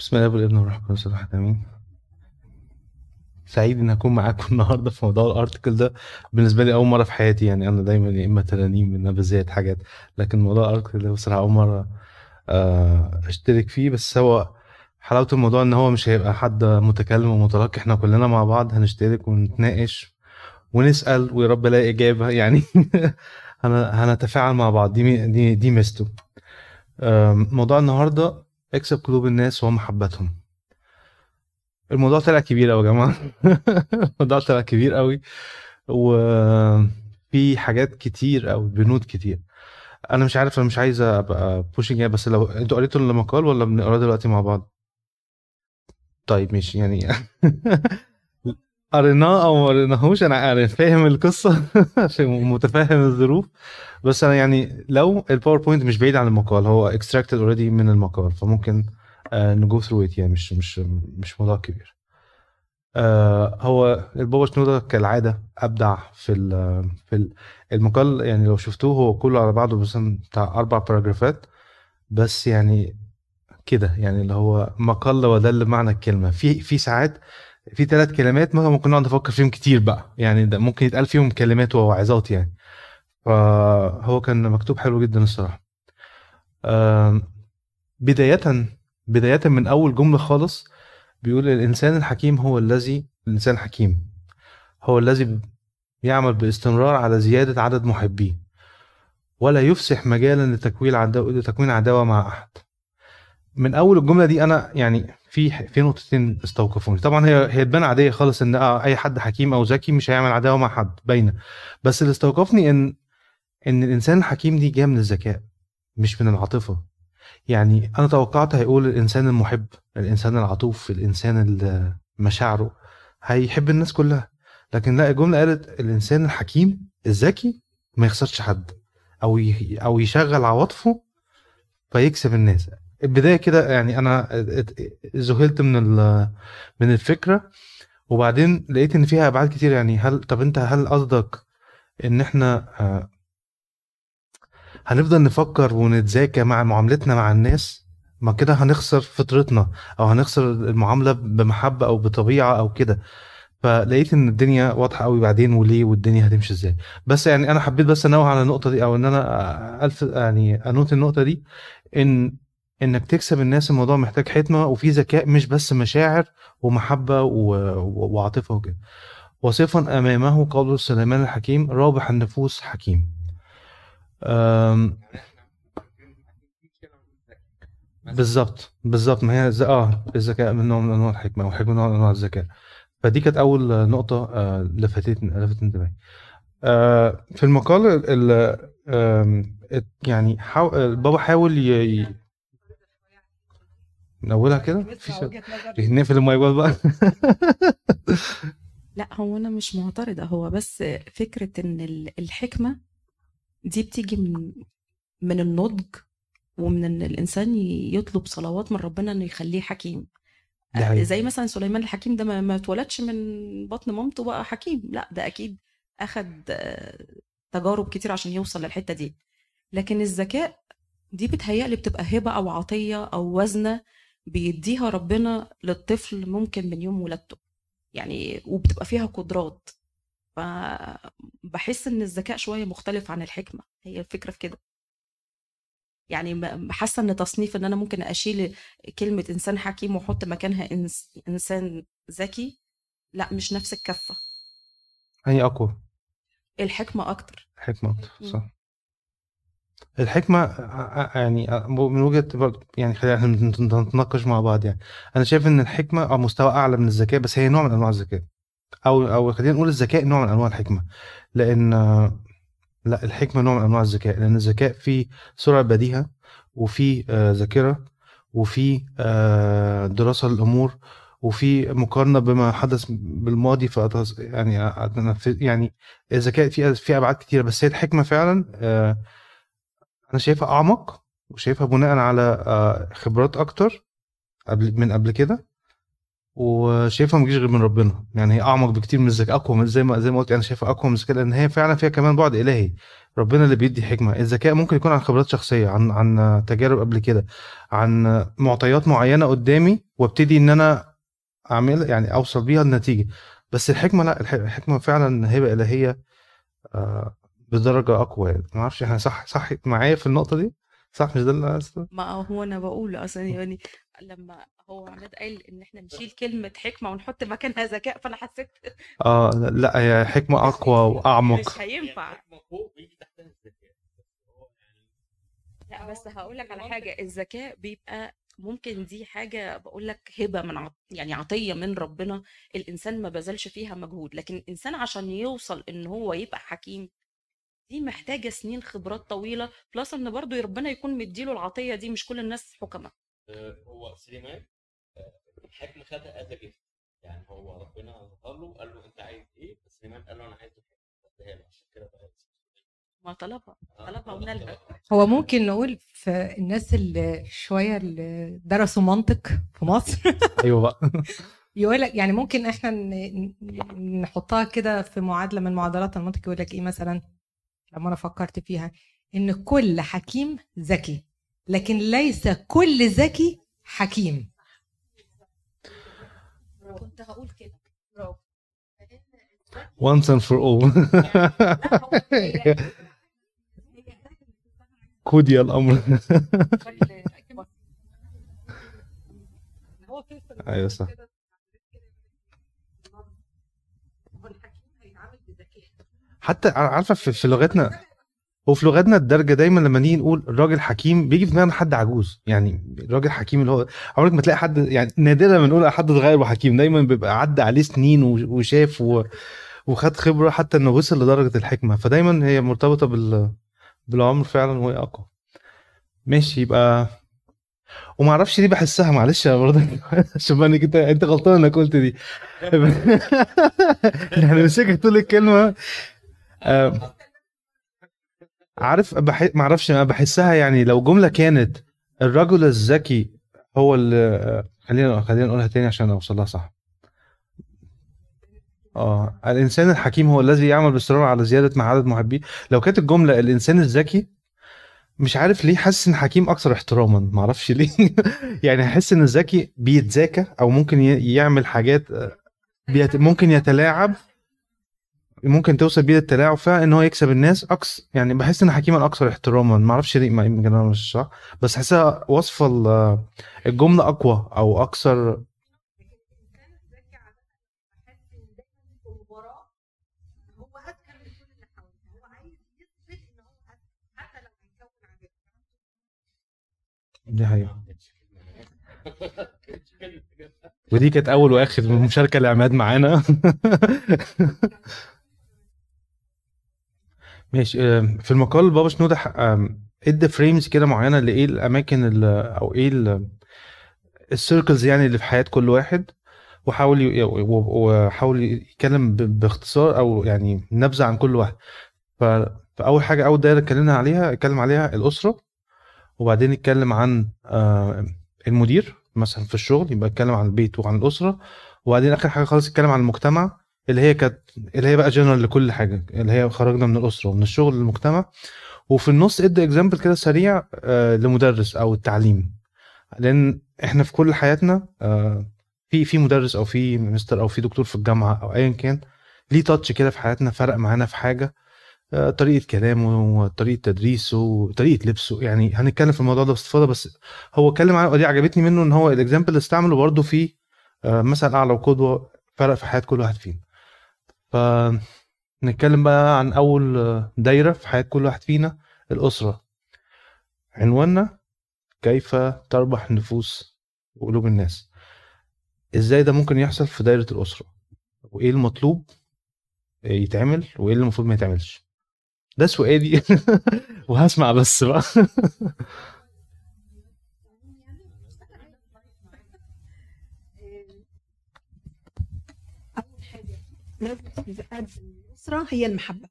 بسم الله والابن والروح القدس الواحد امين سعيد إن أكون معاكم النهارده في موضوع الارتكل ده. بالنسبة لي أول مرة في حياتي يعني أنا دايما يا إما ترانيم نبذات حاجات. لكن موضوع الارتكل ده بصراحة أول مرة آه، أشترك فيه. بس هو حلاوة الموضوع إن هو مش هيبقى حد متكلم ومتلقي. إحنا كلنا مع بعض هنشترك ونتناقش ونسأل ويا رب الاقي إجابة يعني. هن- هنتفاعل مع بعض. دي دي دي ميزته. موضوع النهارده اكسب قلوب الناس ومحبتهم الموضوع طلع كبير قوي يا جماعة. الموضوع طلع كبير قوي وفي حاجات كتير قوي بنود كتير. أنا مش عارف أنا مش عايز أبقى pushing بس لو أنتوا قريتوا المقال ولا بنقراه دلوقتي مع بعض؟ طيب ماشي يعني. قريناه أو ما قريناهوش أنا فاهم القصة متفاهم الظروف. بس أنا يعني لو ال PowerPoint مش بعيد عن المقال هو extracted already من المقال فممكن ن go through it يعني مش مش مش موضوع كبير. آه هو البابا شنودة كالعادة أبدع في في ال المقال يعني لو شفتوه هو كله على بعضه مثلا بتاع أربع paragraph ات بس يعني كده يعني اللي هو ما قل ودل بمعنى الكلمة. في في ساعات في ثلاث كلمات مثلا ممكن نقعد نفكر فيهم كتير بقى. يعني ده ممكن يتقال فيهم كلمات ووعظات يعني. فهو كان مكتوب حلو جدا الصراحة. آم، بداية بداية من أول جملة خالص بيقول الإنسان الحكيم هو الذي الإنسان الحكيم هو الذي يعمل باستمرار على زيادة عدد محبيه ولا يفسح مجالا لتكوين عداوة لتكوين عداوة مع أحد. من أول الجملة دي أنا يعني في في نقطتين استوقفوني. طبعا هي هي تبان عادية خالص آه أي حد حكيم أو ذكي مش هيعمل عداوة مع حد باينة. بس اللي استوقفني إن إن الإنسان الحكيم دي جاية من الذكاء مش من العاطفة. يعني أنا توقعت هيقول الإنسان المحب الإنسان العطوف الإنسان اللي مشاعره هيحب الناس كلها. لكن لا الجملة قالت الإنسان الحكيم الذكي ما يخسرش حد ي... أو يشغل عواطفه فيكسب الناس. البداية كده يعني ات- ذهلت من. من الفكرة وبعدين لقيت إن فيها أبعاد كتير يعني هل طب أنت هل قصدك إن إحنا آه، هنفضل نفكر ونتذاكى مع معاملتنا مع الناس ما كده هنخسر فطرتنا أو هنخسر المعاملة بمحبة أو بطبيعة أو كده فلقيت إن الدنيا واضحة قوي بعدين وليه والدنيا هتمشي إزاي بس يعني أنا حبيت بس أنوه على النقطة دي أو إن أنا ألف يعني انوت النقطة دي إن إنك تكسب الناس الموضوع محتاج حكمه وفي ذكاء مش بس مشاعر ومحبة وعاطفة وكده. وصفا أمامه قول سليمان الحكيم رابح النفوس حكيم. بالظبط بالظبط. ما هي آه الذكاء من نوع من أنواع الحكمة والحكمه نوع من أنواع الذكاء. فدي كانت أول آه، نقطة آه، لفتت لفتت انتباهي. آه، في المقال ال ات- يعني. البابا حاول ي... من أولها كده؟ نظري. نقفل الموبايل بقى. لا هو أنا مش معترضة. هو بس فكرة إن ال- الحكمة دي بتيجي من من النضج ومن إن الإنسان يطلب صلوات من ربنا إنه يخليه حكيم. حقيقة. زي مثلا سليمان الحكيم ده ما اتولدش من بطن مامته بقى حكيم. لا ده أكيد أخد تجارب كتير عشان يوصل للحتة دي. لكن الذكاء دي بتهيألي بتبقى هبة أو عطية أو وزنة بيديها ربنا للطفل ممكن من يوم ولادته. يعني وبتبقى فيها قدرات. فبحس إن الذكاء شوية مختلف عن الحكمة. هي الفكرة في كده. يعني حاسة إن تصنيف إن أنا ممكن أشيل كلمة إنسان حكيم وأحط مكانها إنس إنسان ذكي لأ مش نفس الكفة. هي أقوى. الحكمة أكتر. حكمه أكتر. صح. ع- يعني من وجهة برضه يعني خلينا نتناقش مع بعض يعني. أنا شايف إن الحكمة على مستوى أعلى من الذكاء بس هي نوع من أنواع الذكاء. أو أو خلينا نقول الذكاء نوع من أنواع الحكمة. لأن آه، لأ الحكمة نوع من أنواع الذكاء. لأن الذكاء فيه سرعة بديهة وفيه آه، ذاكرة وفيه آه، دراسة للأمور وفي مقارنة بما حدث بالماضي. يعني يعني الذكاء فيه فيه أبعاد كتيرة بس هي الحكمة فعلا آه، أنا شايفها أعمق وشايفها بناء على آه، خبرات أكتر قبل من قبل كده وشايفها ما تجيش غير من ربنا. يعني هي أعمق بكتير من الذكاء أقوى من زي ما زي ما قلت أنا شايفها أقوى من الذكاء لأن هي فعلا فيها كمان بعد إلهي. ربنا اللي بيدي حكمة. الذكاء ممكن يكون عن خبرات شخصية عن عن تجارب قبل كده عن معطيات معينة قدامي وابتدي إن أنا أعمل يعني أوصل بيها النتيجة. بس الحكمة لا الح- الحكمة فعلا هبه إلهية آه، بدرجة أقوى يعني. ما أعرفش إحنا صح صح معايا في النقطة دي؟ صح مش ده اللي أقصده؟ ما هو أنا بقول أصلا يعني لما هو عماد قال إن إحنا نشيل كلمة حكمة ونحط مكانها ذكاء فأنا حسيت آه لا هي حكمة أقوى وأعمق. مش هينفع. حكمة فوق بيجي تحتها الذكاء. بس هو يعني لا بس هقول لك على حاجة. الذكاء بيبقى ممكن دي حاجة بقول لك هبة من عط... يعني عطية من ربنا. الإنسان ما بذلش فيها مجهود لكن الإنسان عشان يوصل إن هو يبقى حكيم دي محتاجة سنين خبرات طويلة plus إن برضو ربنا يكون مديله العطية دي مش كل الناس حكماء. آه، هو سليمان آه، الحكمة خدها as gift يعني هو ربنا ظهر له قال له أنت عايز إيه؟ سليمان قال له أنا عايز الحكمة اديها له عشان كده بقى ما طلبها آه، طلبها ونالها هو ممكن نقول في الناس اللي شوية اللي درسوا منطق في مصر؟ أيوه بقى. يقول لك يعني ممكن إحنا ن- ن- نحطها كده في معادلة من معادلات المنطق يقول لك إيه مثلا؟ لما أنا فكرت فيها إن كل حكيم ذكي لكن ليس كل ذكي حكيم. كنت هقول كده. برافو. Once and for all. كودي الأمر. أيوه صح. حتى عارفة في, لغتنا وفي لغتنا الدرجه دايما لما نيجي نقول الراجل حكيم بيجي في دماغنا حد عجوز. يعني الراجل حكيم اللي هو عمرك ما تلاقي حد يعني نادرا ما نقول حد صغير وحكيم. دايما بيبقى عدى عليه سنين وشاف و... وخد خبرة حتى إنه وصل لدرجة الحكمة. فدايما هي مرتبطة بال بالعمر فعلا وهي أقوى. ماشي يبقى وما أعرفش ليه بحسها. معلش يا برضه. إنك أنت أنت غلطان إنك قلت دي. يعني مسكت طول الكلمة. آه، عارف بح... ما أعرفش بحسها يعني لو جملة كانت الرجل الذكي هو اللي آه، خلينا خلينا نقولها تاني عشان اوصل لها صح. آه الإنسان الحكيم هو الذي يعمل باصرار على زيادة مع عدد محبيه. لو كانت الجملة الإنسان الذكي مش عارف ليه حاسس إن حكيم أكثر احتراما ما أعرفش ليه. يعني احس إن الذكي بيتذاكى أو ممكن يعمل حاجات آه، بيت... ممكن يتلاعب ممكن توصل بيه للتلاعب فعلا إن هو يكسب الناس أكثر يعني بحس إن حكيما أكثر احتراما ما أعرفش ليه يمكن أنا مش صح. بس حاسسها وصف ال- الجملة أقوى أو أكثر دي حقيقة. ودي كانت أول واخر مشاركة لعماد معانا. ماشي. في المقال بابا شنودة ادى frames كده معينة لإيه الأماكن ال- أو إيه ال- ال circles يعني اللي في حياة كل واحد وحاول وحاول يتكلم باختصار أو يعني نبذة عن كل واحد. فأول حاجة أول دايرة اتكلمنا عليها اتكلم عليها الأسرة وبعدين اتكلم عن المدير مثلا في الشغل يبقى اتكلم عن البيت وعن الأسرة وبعدين آخر حاجة خالص اتكلم عن المجتمع اللي هي كانت اللي هي بقى جنرال لكل حاجة اللي هي خرجنا من الأسرة ومن الشغل للمجتمع وفي النص ادى example كده سريع آه، لمدرس أو التعليم. لأن إحنا في كل حياتنا آه، في في مدرس أو في مستر أو في دكتور في الجامعة أو ايا كان ليه touch كده في حياتنا فرق معانا في حاجة. آه، طريقة كلامه وطريقه تدريسه وطريقه لبسه. يعني هنتكلم في الموضوع ده باستفاضة بس هو اتكلم عنه ودي عجبتني منه إن هو ال example اللي استعمله برضه في مثل أعلى وقدوة فرق في حياة كل واحد فينا. ف نتكلم بقى عن أول آه، دايرة في حياة كل واحد فينا الأسرة. عنواننا كيف تربح نفوس وقلوب الناس؟ إزاي ده ممكن يحصل في دايرة الأسرة؟ وإيه المطلوب يتعمل وإيه اللي المفروض ما يتعملش؟ ده سؤالي. وهسمع بس بقى. لازم هي المحبة.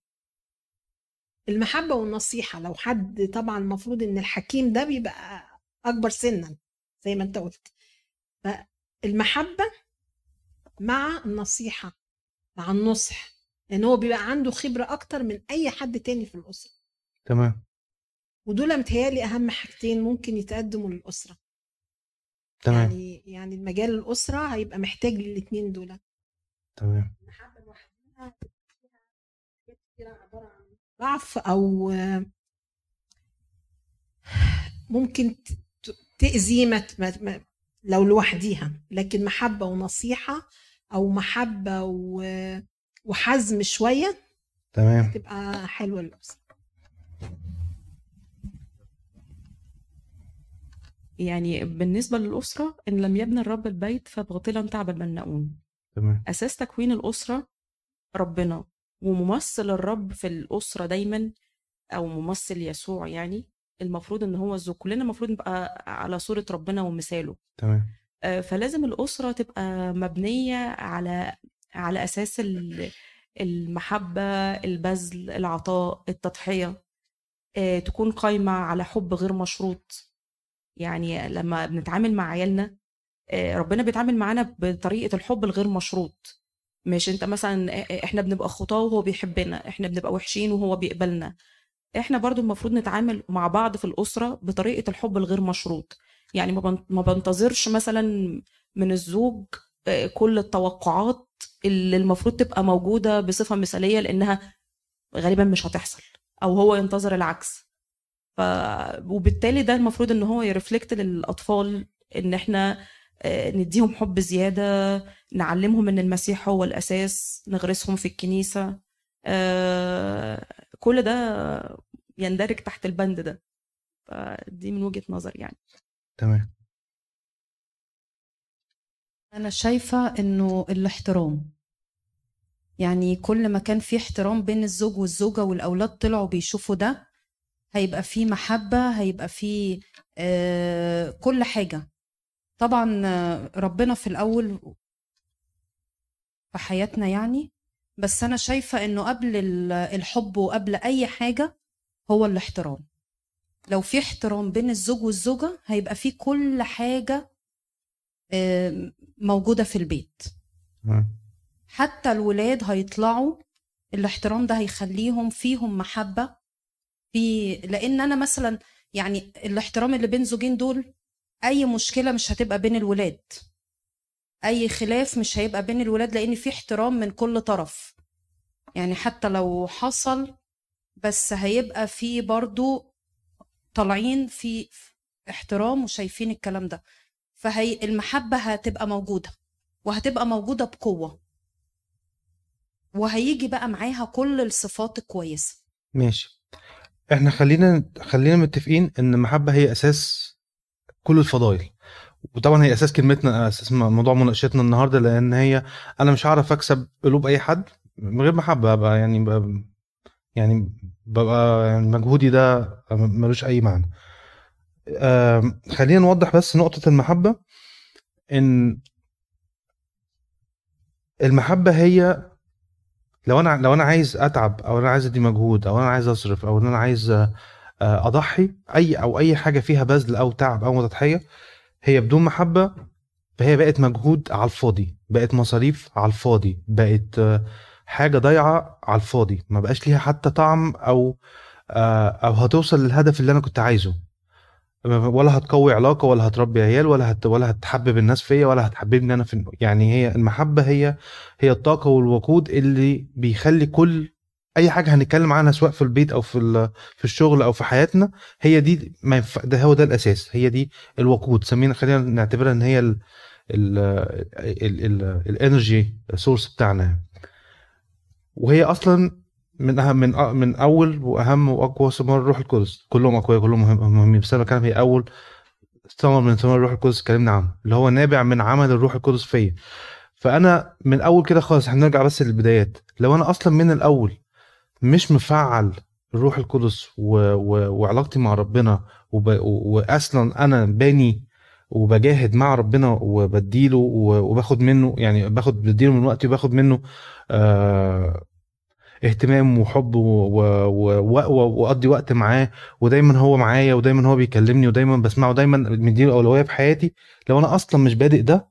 المحبة والنصيحة لو حد طبعا المفروض إن الحكيم ده بيبقى أكبر سنا زي ما أنت قلت. فالمحبة مع النصيحة مع النصح لأن هو بيبقى عنده خبرة أكتر من أي حد تاني في الأسرة. تمام. ودول متهيألي أهم حاجتين ممكن يتقدموا للأسرة. تمام. يعني يعني المجال الأسرة هيبقى محتاج للاثنين دول. تمام. ضعف أو ممكن تأذي ما لو لوحديها لكن محبة ونصيحة أو محبة وحزم شوية تمام. تبقى حلوة للاسره يعني بالنسبة للأسرة إن لم يبنى الرب البيت فباطلا تعب البناؤون تمام. أساس تكوين الأسرة ربنا وممثل الرب في الأسرة دايما أو ممثل يسوع يعني المفروض إن هو الزوج. كلنا المفروض نبقى على صورة ربنا ومثاله. تمام. آه، فلازم الأسرة تبقى مبنية على على أساس ال- المحبة البذل العطاء التضحية. آه، تكون قايمة على حب غير مشروط. يعني لما بنتعامل مع عيالنا آه، ربنا بيتعامل معانا بطريقة الحب الغير مشروط. مش انت مثلا إحنا بنبقى خطاة وهو بيحبنا إحنا بنبقى وحشين وهو بيقبلنا. إحنا برضو المفروض نتعامل مع بعض في الأسرة بطريقة الحب الغير مشروط. يعني ما بن- ما بنتظرش مثلا من الزوج آه، كل التوقعات اللي المفروض تبقى موجودة بصفة مثالية لأنها غالبا مش هتحصل أو هو ينتظر العكس. ف... وبالتالي ده المفروض إن هو يرفلكت للأطفال إن إحنا نديهم حب زيادة نعلمهم إن المسيح هو الأساس نغرسهم في الكنيسة. آه، كل ده يندرج تحت البند ده. فدي من وجهة نظري يعني. تمام. أنا شايفة إنه الاحترام. يعني كل ما كان في احترام بين الزوج والزوجة والأولاد طلعوا بيشوفوا ده هيبقى في محبة هيبقى في آه كل حاجة. طبعا ربنا في الأول في حياتنا يعني بس أنا شايفة إنه قبل ال- الحب وقبل أي حاجة هو الاحترام. لو في احترام بين الزوج والزوجة هيبقى في كل حاجة آه، موجودة في البيت. حتى الولاد هيطلعوا الاحترام ده هيخليهم فيهم محبة في لأن أنا مثلا يعني الاحترام اللي بين زوجين دول أي مشكلة مش هتبقى بين الولاد. أي خلاف مش هيبقى بين الولاد لأن في احترام من كل طرف. يعني حتى لو حصل بس هيبقى في برضو طالعين في احترام وشايفين الكلام ده. فهي المحبة هتبقى موجودة وهتبقى موجودة بقوة. وهيجي بقى معاها كل الصفات الكويسة. ماشي. إحنا خلينا خلينا متفقين إن المحبة هي أساس كل الفضائل وطبعا هي أساس كلمتنا أساس موضوع مناقشتنا النهارده لأن هي أنا مش هعرف أكسب قلوب أي حد من غير محبه بقى يعني بقى يعني ببقى يعني مجهودي ده ملوش أي معنى. خلينا نوضح بس نقطة المحبة إن المحبة هي لو أنا لو أنا عايز أتعب أو أنا عايز أدي مجهود أو أنا عايز أصرف أو ان أنا عايز أضحي أي أو أي حاجة فيها بذل أو تعب أو تضحيه هي بدون محبة فهي بقت مجهود على الفاضي بقت مصاريف على الفاضي بقت آه، حاجة ضايعة على الفاضي ما بقاش ليها حتى طعم أو آه، أو هتوصل للهدف اللي أنا كنت عايزه. ولا هتقوي علاقة ولا هتربي عيال ولا هت ولا هتحبب الناس فيا ولا هتحببني أنا في يعني هي المحبة هي هي الطاقة والوقود اللي بيخلي كل أي حاجة هنتكلم عنها سواء في البيت أو في في الشغل أو في حياتنا هي دي ما ينفع ده هو ده الأساس هي دي الوقود. سمينا خلينا نعتبرها إن هي ال ال ال ال ال energy source بتاعنا. وهي أصلا من أهم من من أول وأهم وأقوى ثمار الروح القدس. كلهم أقوياء كلهم مهم- مهمين بس أنا بتكلم هي أول ثمر من ثمار الروح القدس اتكلمنا عنه اللي هو نابع من عمل الروح القدس فيا. فأنا من أول كده خالص هنرجع بس للبدايات. لو أنا أصلا من الأول مش مفعل الروح القدس و... و... وعلاقتي مع ربنا وب... واصلا أنا باني وبجاهد مع ربنا وبديله. وباخد منه يعني باخد بديله من وقتي وباخد منه آه... اهتمام وحب. وأقضي وقت معاه ودايما هو معايا ودايما هو بيكلمني ودايما بسمعه ودايما مديله أولوية في حياتي لو أنا أصلا مش بادئ ده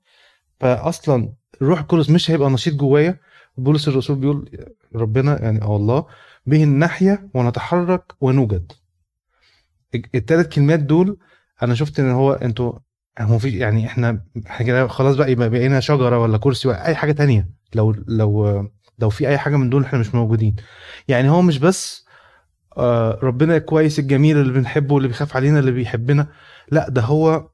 فاصلا الروح القدس مش هيبقى نشيط جوايا بولس الرسول بيقول ربنا يعني أو الله به نحيا ونتحرك ونوجد. الثلاث كلمات دول أنا شفت إن هو أنتوا هو في يعني إحنا إحنا كده خلاص بقى يبقى بقينا شجرة ولا كرسي ولا أي حاجة تانية. لو لو لو في أي حاجة من دول إحنا مش موجودين. يعني هو مش بس آه، ربنا الكويس الجميل اللي بنحبه اللي بيخاف علينا اللي بيحبنا. لا ده هو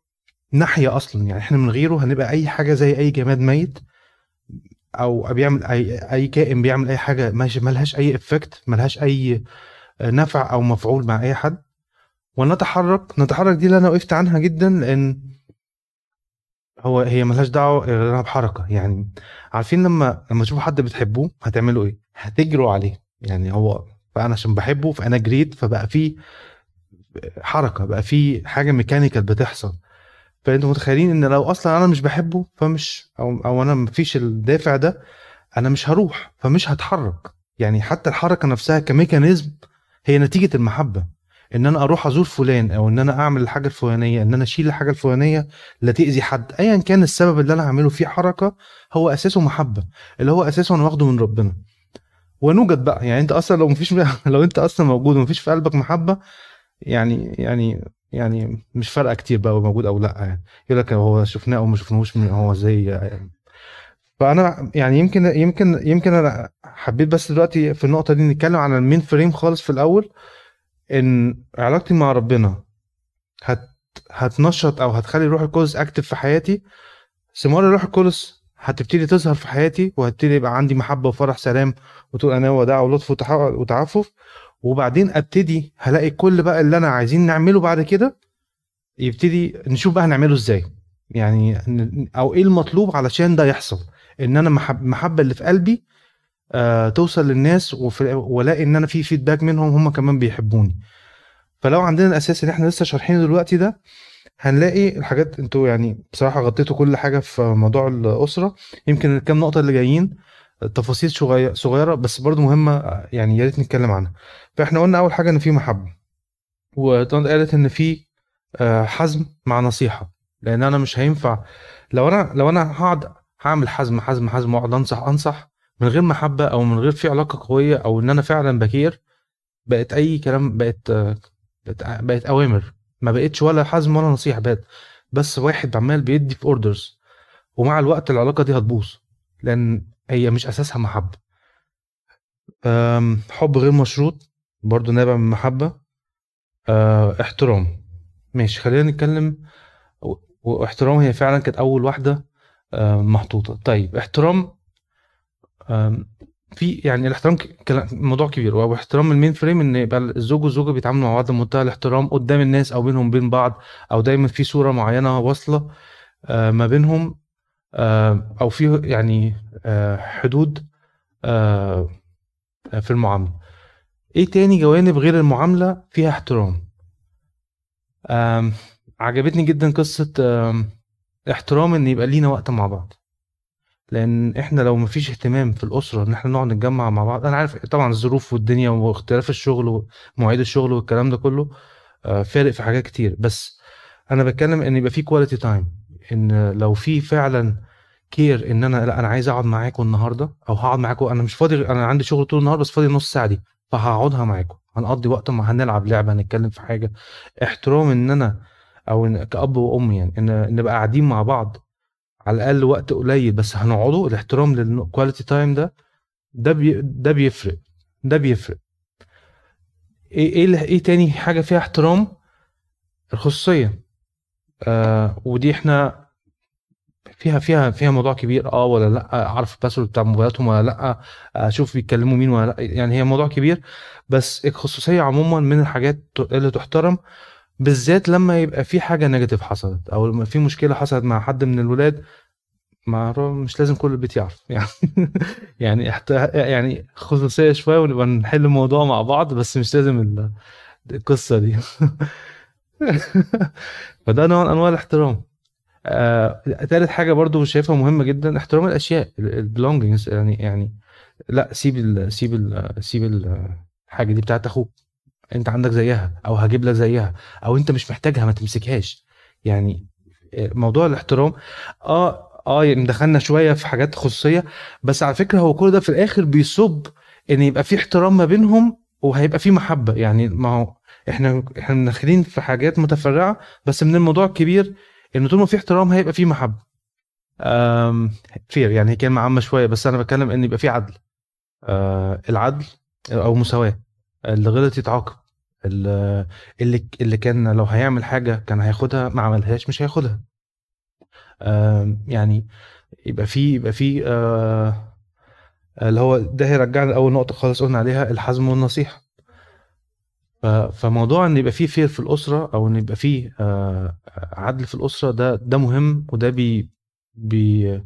ناحية أصلا. يعني إحنا من غيره هنبقى أي حاجة زي أي جماد ميت. أو بيعمل أي أي كائن بيعمل أي حاجة ماشي ملهاش أي effect ملهاش أي نفع أو مفعول مع أي حد. ونتحرك نتحرك دي اللي أنا وقفت عنها جدا لأن هو هي ملهاش دعوة غير بحركة. يعني عارفين لما لما تشوفوا حد بتحبوه هتعملوا إيه؟ هتجروا عليه. يعني هو فانا عشان بحبه فأنا جريت فبقى في حركة بقى في حاجة mechanical بتحصل. فانتوا متخيلين ان لو أصلا أنا مش بحبه فمش أو أو أنا مفيش الدافع ده أنا مش هروح فمش هتحرك. يعني حتى الحركة نفسها كميكانيزم هي نتيجة المحبة. ان أنا أروح ازور فلان أو ان أنا اعمل الحاجة الفلانية ان أنا اشيل الحاجة الفلانية لا تأذي حد. ايا كان السبب اللي أنا هعمله فيه حركة هو اساسه محبة. اللي هو اساسه أنا واخده من ربنا. ونوجد بقى يعني انت أصلا لو مفيش لو انت أصلا موجود ومفيش في قلبك محبة يعني يعني يعني مش فارقة كتير بقى هو موجود أو لأ. يعني يقول لك هو شفناه أو ما شفناهوش هو زي يعني فأنا يعني يمكن يمكن يمكن أنا حبيت بس دلوقتي في النقطة دي نتكلم عن ال main frame خالص في الأول إن علاقتي مع ربنا هت هتنشط أو هتخلي روح القدس active في حياتي. ثمار الروح القدس هتبتدي تظهر في حياتي وهبتدي يبقى عندي محبة وفرح سلام وطول أنا وداع ولطف وتعفف. وبعدين أبتدي هلاقي كل بقى اللي أنا عايزين نعمله بعد كده يبتدي نشوف بقى هنعمله إزاي. يعني أو إيه المطلوب علشان ده يحصل. إن أنا محب محبة اللي في قلبي آه توصل للناس وألاقي إن أنا في فيدباك منهم هم كمان بيحبوني. فلو عندنا الأساس اللي إحنا لسه شارحينه دلوقتي ده هنلاقي الحاجات أنتوا يعني بصراحة غطيتوا كل حاجة في موضوع الأسرة. يمكن الكام نقطة اللي جايين. تفاصيل صغيرة بس برضو مهمة يعني يا ريت نتكلم عنها. فإحنا قلنا أول حاجة إن في محبة وطنط قالت إن في آه، حزم مع نصيحة. لأن أنا مش هينفع لو أنا لو أنا هقعد هعمل حزم حزم حزم وأقعد أنصح أنصح من غير محبة أو من غير في علاقة قوية أو إن أنا فعلا بكير بقت أي كلام بقت بقت, بقت أوامر. ما بقتش ولا حزم ولا نصيحة بقت بس واحد عمال بيدي في orders ومع الوقت العلاقة دي هتبوظ. لأن هي مش أساسها محبة. حب غير مشروط برضو نابع من محبه أه، احترام. ماشي خلينا نتكلم. واحترام هي فعلا كانت أول واحدة أه، محطوطة. طيب احترام في يعني الاحترام موضوع كبير. واحترام ال main frame إن يبقى الزوج والزوجة بيتعاملوا مع بعض بمنتهى الاحترام قدام الناس أو بينهم وبين بعض أو دايما في صورة معينة واصلة آه، ما بينهم. آه، أو في يعني آه، حدود آه، في المعاملة. إيه تاني جوانب غير المعاملة فيها احترام؟ عجبتني جدا قصة احترام إن يبقى لينا وقت مع بعض. لأن إحنا لو مفيش اهتمام في الأسرة إن إحنا نقعد نتجمع مع بعض أنا عارف طبعا الظروف والدنيا واختلاف الشغل ومواعيد الشغل والكلام ده كله آه، فارق في حاجات كتير. بس أنا بتكلم إن يبقى في quality time إن لو في فعلا care إن أنا لأ أنا عايز أقعد معاكم النهارده أو هقعد معاكم أنا مش فاضي أنا عندي شغل طول النهار بس فاضي نص ساعة دي فهقعدها معاكم. هنقضي وقت ما هنلعب لعبة هنتكلم في حاجة. احترام إن أنا أو إن كأب وأم يعني إن نبقى قاعدين مع بعض على الأقل وقت قليل بس هنقعدوا الاحترام لل quality time ده ده بي ده بيفرق ده بيفرق. إيه إيه إيه تاني حاجة فيها احترام؟ الخصوصية. آه ودي إحنا فيها فيها فيها موضوع كبير آه ولا لأ؟ أعرف ال password بتاع موبايلاتهم ولا لأ؟ أشوف بيتكلموا مين ولا لأ؟ يعني هي موضوع كبير بس الخصوصية عموما من الحاجات اللي تحترم بالذات لما يبقى في حاجة negative حصلت أو لما في مشكلة حصلت مع حد من الولاد ما مش لازم كل البيت يعرف. يعني يعني احت... يعني خصوصية شوية ونبقى نحل الموضوع مع بعض بس مش لازم ال- القصة دي. فده نوع من أنواع الاحترام. آه، تالت حاجة برضو شايفها مهمة جدا احترام الأشياء البلونجنجز يعني يعني لا سيب ال سيب ال سيب ال- الحاجة دي بتاعت أخوك. أنت عندك زيها أو هجيب لك زيها أو أنت مش محتاجها ما تمسكهاش. يعني موضوع الاحترام آه آه يعني دخلنا شوية في حاجات خصوصية بس على فكرة هو كل ده في الآخر بيصب إن يبقى في احترام ما بينهم وهيبقى في محبة. يعني ما هو إحنا إحنا داخلين في حاجات متفرعة بس من الموضوع الكبير ان طول ما في احترام هيبقى في محبة. فير يعني هي كلمة عامة شوية بس أنا بتكلم إن يبقى في عدل. آه العدل أو مساواة. اللي غلط يتعاقب. اللي اللي كان لو هيعمل حاجة كان هياخدها ما عملهاش مش هياخدها. آه يعني يبقى في يبقى في آه اللي هو ده هيرجعنا لأول نقطة خالص قلنا عليها الحزم والنصيحة. فموضوع إن يبقى فيه fair في الأسرة أو إن يبقى فيه آه، عدل في الأسرة ده ده مهم وده بي بي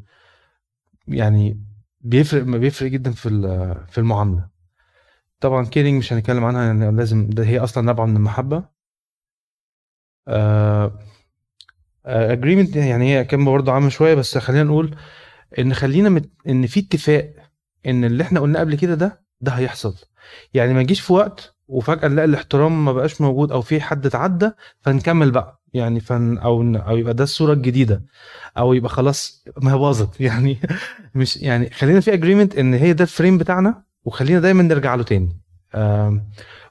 يعني بيفرق بيفرق جدا في في المعاملة. طبعا caring مش هنتكلم عنها يعني لازم ده هي أصلا نابعه من المحبة. agreement يعني هي كلمة برضه عامة شوية بس خلينا نقول إن خلينا مت... إن في اتفاق إن اللي إحنا قلناه قبل كده ده ده هيحصل. يعني ما يجيش في وقت وفجأة نلاقي الاحترام ما بقاش موجود أو في حد اتعدى فنكمل بقى. يعني فن أو أو يبقى ده الصورة الجديدة. أو يبقى خلاص ما هي باظت. يعني مش يعني خلينا في agreement إن هي ده ال frame بتاعنا وخلينا دايما نرجع له تاني.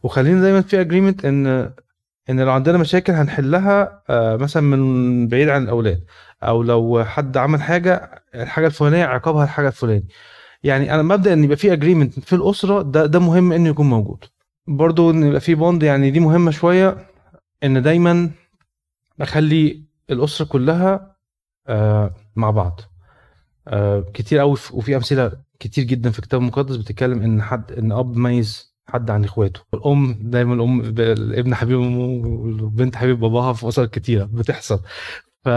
وخلينا دايما في agreement إن إن لو عندنا مشاكل هنحلها آه، مثلا من بعيد عن الأولاد. أو لو حد عمل حاجة الحاجة الفلانية عقابها الحاجة الفلانية. يعني أنا مبدأ إن يبقى في agreement في الأسرة ده ده مهم إنه يكون موجود. برضو إن يبقى في bond يعني دي مهمة شوية إن دايما اخلي الأسرة كلها آه، مع بعض. آه، كتير قوي وفي أمثلة كتير جدا في الكتاب المقدس بتتكلم إن حد إن أب ميز حد عن إخواته. الأم دايما الأم الابن حبيب أمه والبنت حبيب باباها في أسر كتيرة بتحصل. ف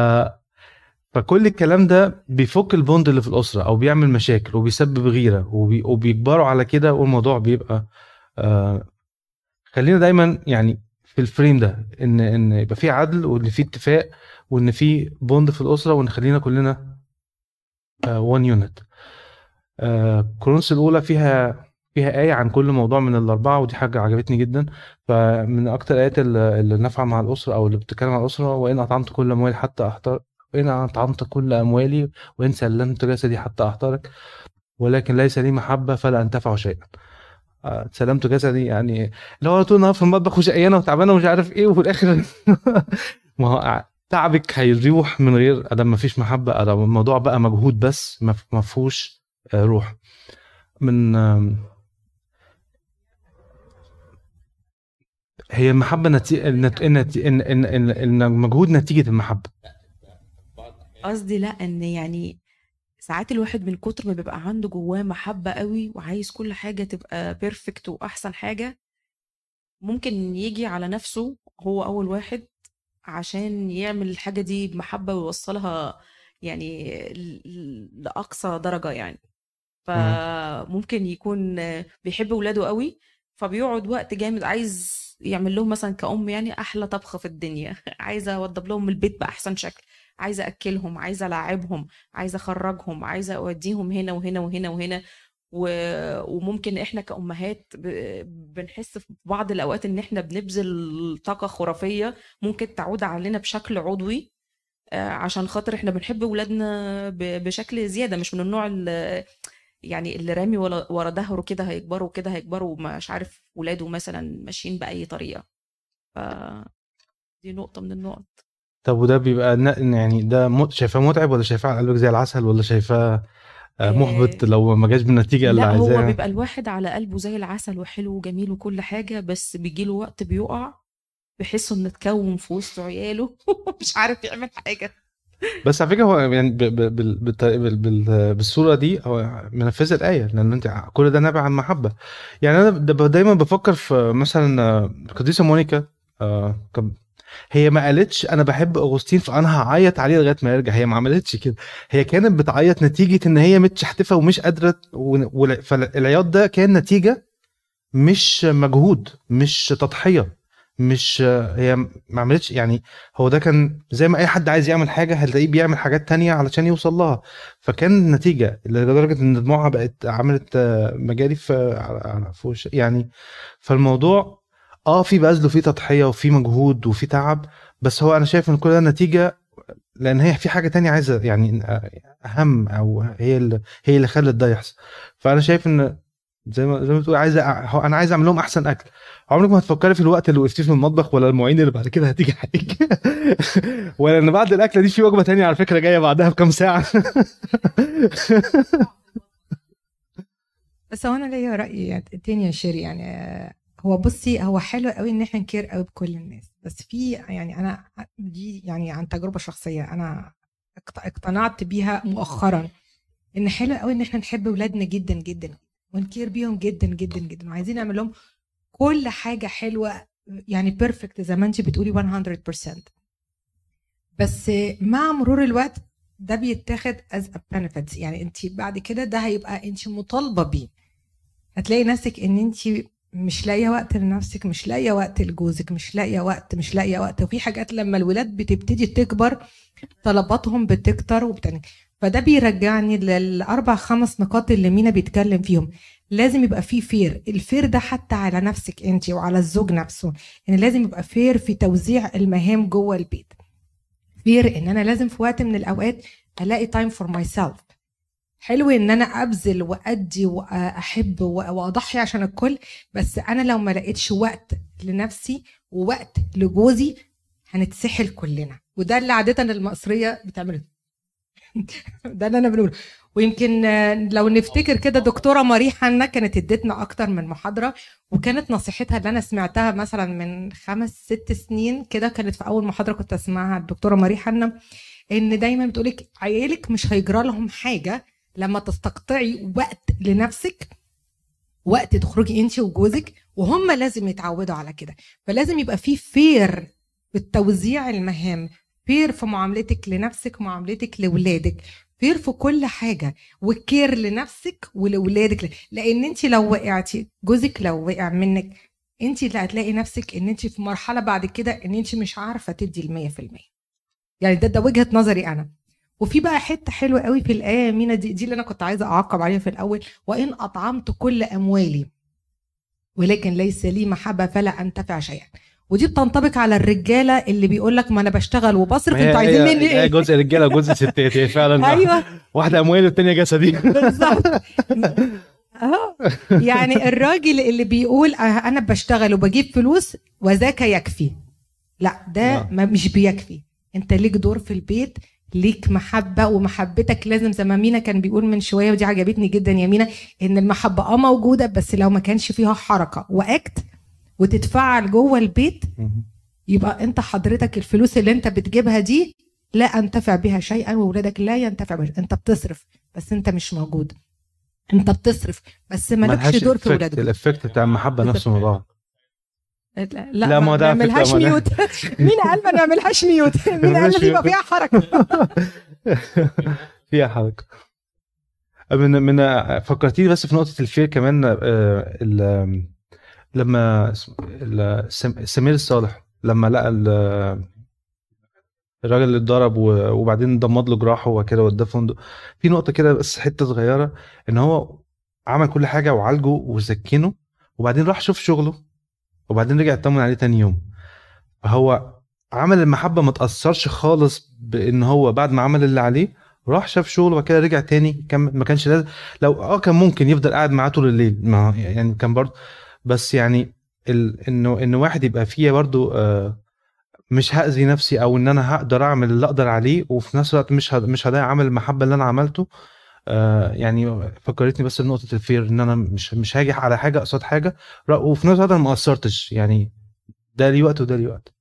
فكل الكلام ده بيفك البوند اللي في الأسرة أو بيعمل مشاكل وبيسبب غيرة وبي... وبيجبروا على كده والموضوع بيبقى آه خلينا دايما يعني في ال frame ده إن إن يبقى في عدل وإن في اتفاق وإن في bond في الأسرة وإن خلينا كلنا one unit كورنثوس الأولى فيها فيها آية عن كل موضوع من الأربعة ودي حاجة عجبتني جدا. فمن أكتر الآيات اللي نافعة مع الأسرة أو اللي بتتكلم عن الأسرة وإن أطعمت كل أموالي حتى أحتر وإن أطعمت كل أموالي وإن سلمت جسدي حتى أحترق ولكن ليس لي محبة فلا أنتفع شيئا. سلمت جسدي يعني اللي هو طول النهار في المطبخ وشقيانة وتعبانة ومش عارف إيه وفي الآخر ما هو تعبك هيروح من غير ما فيش محبة آدم الموضوع بقى مجهود بس ما فيهوش آه، روح. من هي المحبة نتيجه إن ان ان المجهود نتيجة المحبة. قصدي لا إن يعني ساعات الواحد من كتر ما بيبقى عنده جواه محبة قوي وعايز كل حاجة تبقى بيرفكت وأحسن حاجة ممكن يجي على نفسه هو أول واحد عشان يعمل الحاجة دي بمحبة ويوصلها يعني لأقصى درجة يعني. فممكن يكون بيحب ولاده قوي فبيقعد وقت جامد عايز يعمل لهم مثلا كأم يعني أحلى طبخة في الدنيا. عايزة أوضب لهم البيت بأحسن شكل. عايزة أكلهم عايزة ألعبهم عايزة أخرجهم عايزة أوديهم هنا وهنا وهنا وهنا و... وممكن إحنا كأمهات ب... بنحس في بعض الأوقات إن إحنا بنبذل طاقة خرافية ممكن تعود علينا بشكل عضوي آه، عشان خاطر إحنا بنحب ولادنا. بشكل زيادة مش من النوع اللي يعني اللي رامي ورا ظهره كده هيكبروا كده هيكبروا مش عارف ولاده مثلا ماشيين بأي طريقة ف دي نقطة من النقط طب وده بيبقى ن- يعني ده شايفاه متعب ولا شايفاه على قلبك زي العسل ولا شايفاه آه، محبط آه، لو ما جاش بالنتيجة اللي لا هو عايزاها بيبقى الواحد على قلبه زي العسل وحلو وجميل وكل حاجة بس بيجيله وقت بيقع بيحس انه اتكون في وسط عياله مش عارف يعمل حاجة. بس على فكرة هو يعني ب- ب- بال- بالط- بال- بال- بالصورة دي هو منفذ الآية لأن أنت كل ده نابع عن محبة. يعني أنا د- دايما بفكر في مثلا آه، القديسه مونيكا آه، كان- هي ما قالتش أنا بحب أغسطين فأنا هعيط عليه لغاية ما يرجع. هي ما عملتش كده. هي كانت بتعيط نتيجة إن هي متشحتفة ومش قادرة و- فالعياط ده كان نتيجة مش مجهود مش تضحية مش هي ما عملتش يعني هو ده كان زي ما أي حد عايز يعمل حاجة هتلاقيه بيعمل حاجات تانية علشان يوصل لها. فكان النتيجه لدرجة إن دموعها بقت عملت مجاري في يعني. فالموضوع آه في بذل وفي تضحية وفي مجهود وفي تعب بس هو أنا شايف إن كل ده نتيجة لأن هي في حاجة تانية عايزة يعني أهم أو هي اللي هي اللي خلت ده يحصل. فأنا شايف إن زي ما زي ما بتقول عايز هو أنا عايز أعمل لهم أحسن أكل. عمرك ما هتفكري في الوقت اللي وقفتيه في المطبخ ولا المواعين اللي بعد كده هتيجي عليك. ولا إن بعد الأكلة دي في وجبة تانية على فكرة جاية بعدها بكام ساعة. بس هو أنا ليا رأي يعني تاني يا شيري يعني هو بصي هو حلو قوي إن إحنا نكير قوي بكل الناس بس في يعني أنا دي يعني عن تجربة شخصية أنا اقت- اقتنعت بيها مؤخرا إن حلو قوي إن إحنا نحب ولادنا جدا جدا ونكير بيهم جدا جدا جدا وعايزين نعمل لهم كل حاجة حلوة يعني perfect زي ما انت بتقولي 100% بس مع مرور الوقت ده بيتاخد از يعني انت بعد كده ده هيبقى انت مطالبة بيه. هتلاقي نفسك إن انت مش لاقية وقت لنفسك مش لاقية وقت لجوزك مش لاقية وقت مش لاقية وقت. وفي حاجات لما الولاد بتبتدي تكبر طلباتهم بتكتر وبتنك فده بيرجعني للأربع خمس نقاط اللي مينا بيتكلم فيهم. لازم يبقى فيه fair ال fair ده حتى على نفسك انت وعلى الزوج نفسه. ان يعني لازم يبقى فير في توزيع المهام جوه البيت. fair ان أنا لازم في وقت من الأوقات ألاقي time for myself حلو إن أنا أبذل وأدي وأحب وأضحي عشان الكل بس أنا لو ما لقيتش وقت لنفسي ووقت لجوزي هنتسحل كلنا. وده اللي عادة المصرية بتعمله. ده اللي أنا بنقوله. ويمكن لو نفتكر كده دكتورة ماري حنا كانت ادتنا أكتر من محاضرة وكانت نصيحتها اللي أنا سمعتها مثلا من خمس ست سنين كده كانت في أول محاضرة كنت أسمعها الدكتورة ماري حنا إن دايما بتقولك عيالك مش هيجرى لهم حاجة لما تستقطعي وقت لنفسك وقت تخرجي انت وجوزك وهم لازم يتعودوا على كده. فلازم يبقى في فير في توزيع المهام فير في معاملتك لنفسك معاملتك لاولادك fair في كل حاجة و care لنفسك ولولادك. لأن انت لو وقعتي جوزك لو وقع منك انت اللي هتلاقي نفسك ان انت في مرحلة بعد كده ان انت مش عارفة تدي في المية. يعني ده ده وجهة نظري أنا. وفي بقى حتة حلوة قوي في الآية يا مينا دي, دي اللي أنا كنت عايزة أعقب عليها في الأول. وإن أطعمت كل أموالي ولكن ليس لي محبة فلا أنتفع شيئا. ودي بتنطبق على الرجالة اللي بيقول لك ما أنا بشتغل وبصرف أنتوا عايزين مني إيه؟ جزء رجالة وجزء ستات هي فعلا. أيوه. واحدة أموال والتانية جسدي. بالظبط. آه يعني الراجل اللي بيقول آه، أنا بشتغل وبجيب فلوس وذاك يكفي. لا ده. ما مش بيكفي. أنت ليك دور في البيت ليك محبة ومحبتك لازم زي ما مينا كان بيقول من شوية ودي عجبتني جدا يا مينا إن المحبة آه موجودة بس لو ما كانش فيها حركة و act وتتفعل جوه البيت يبقى أنت حضرتك الفلوس اللي أنت بتجيبها دي لا أنتفع بها شيئا واولادك لا ينتفع بها أنت بتصرف بس أنت مش موجود. أنت بتصرف بس مالكش دور في. ولادك. ال effect بتاع المحبة نفسه بعض لا لا، لا ما نعملهاش mute مين قال ما نعملهاش mute مين قال لازم يبقى. فيها حركة؟ فيها حركة. من من فكرتيني بس في نقطة الفير كمان آه، ال- لما سمير الصالح لما لقى ال- الراجل اللي اتضرب وبعدين ضمد له جراحه وكده وداه فندق. في نقطة كده بس حتة صغيرة إن هو عمل كل حاجة وعالجه وسكنه وبعدين راح شوف شغله. وبعدين رجع يطمن عليه تاني يوم. فهو عمل المحبة ما تأثرش خالص بإن هو بعد ما عمل اللي عليه راح شاف شغله وبعد كده رجع تاني كان ما كانش لازم. لو آه كان ممكن يفضل قاعد معاه طول الليل ما يعني كان برضه بس يعني ال... انه ان واحد يبقى فيه برضه آه مش هأذي نفسي أو إن أنا هقدر أعمل اللي أقدر عليه وفي نفس الوقت مش ه... مش هضيع عمل المحبة اللي أنا عملته. آه يعني فكرتني بس بنقطة الفير إن أنا مش مش هاجي على حاجة قصاد حاجة. وفي نفس الوقت أنا ما قصرتش يعني ده ليه وقت وده ليه وقت.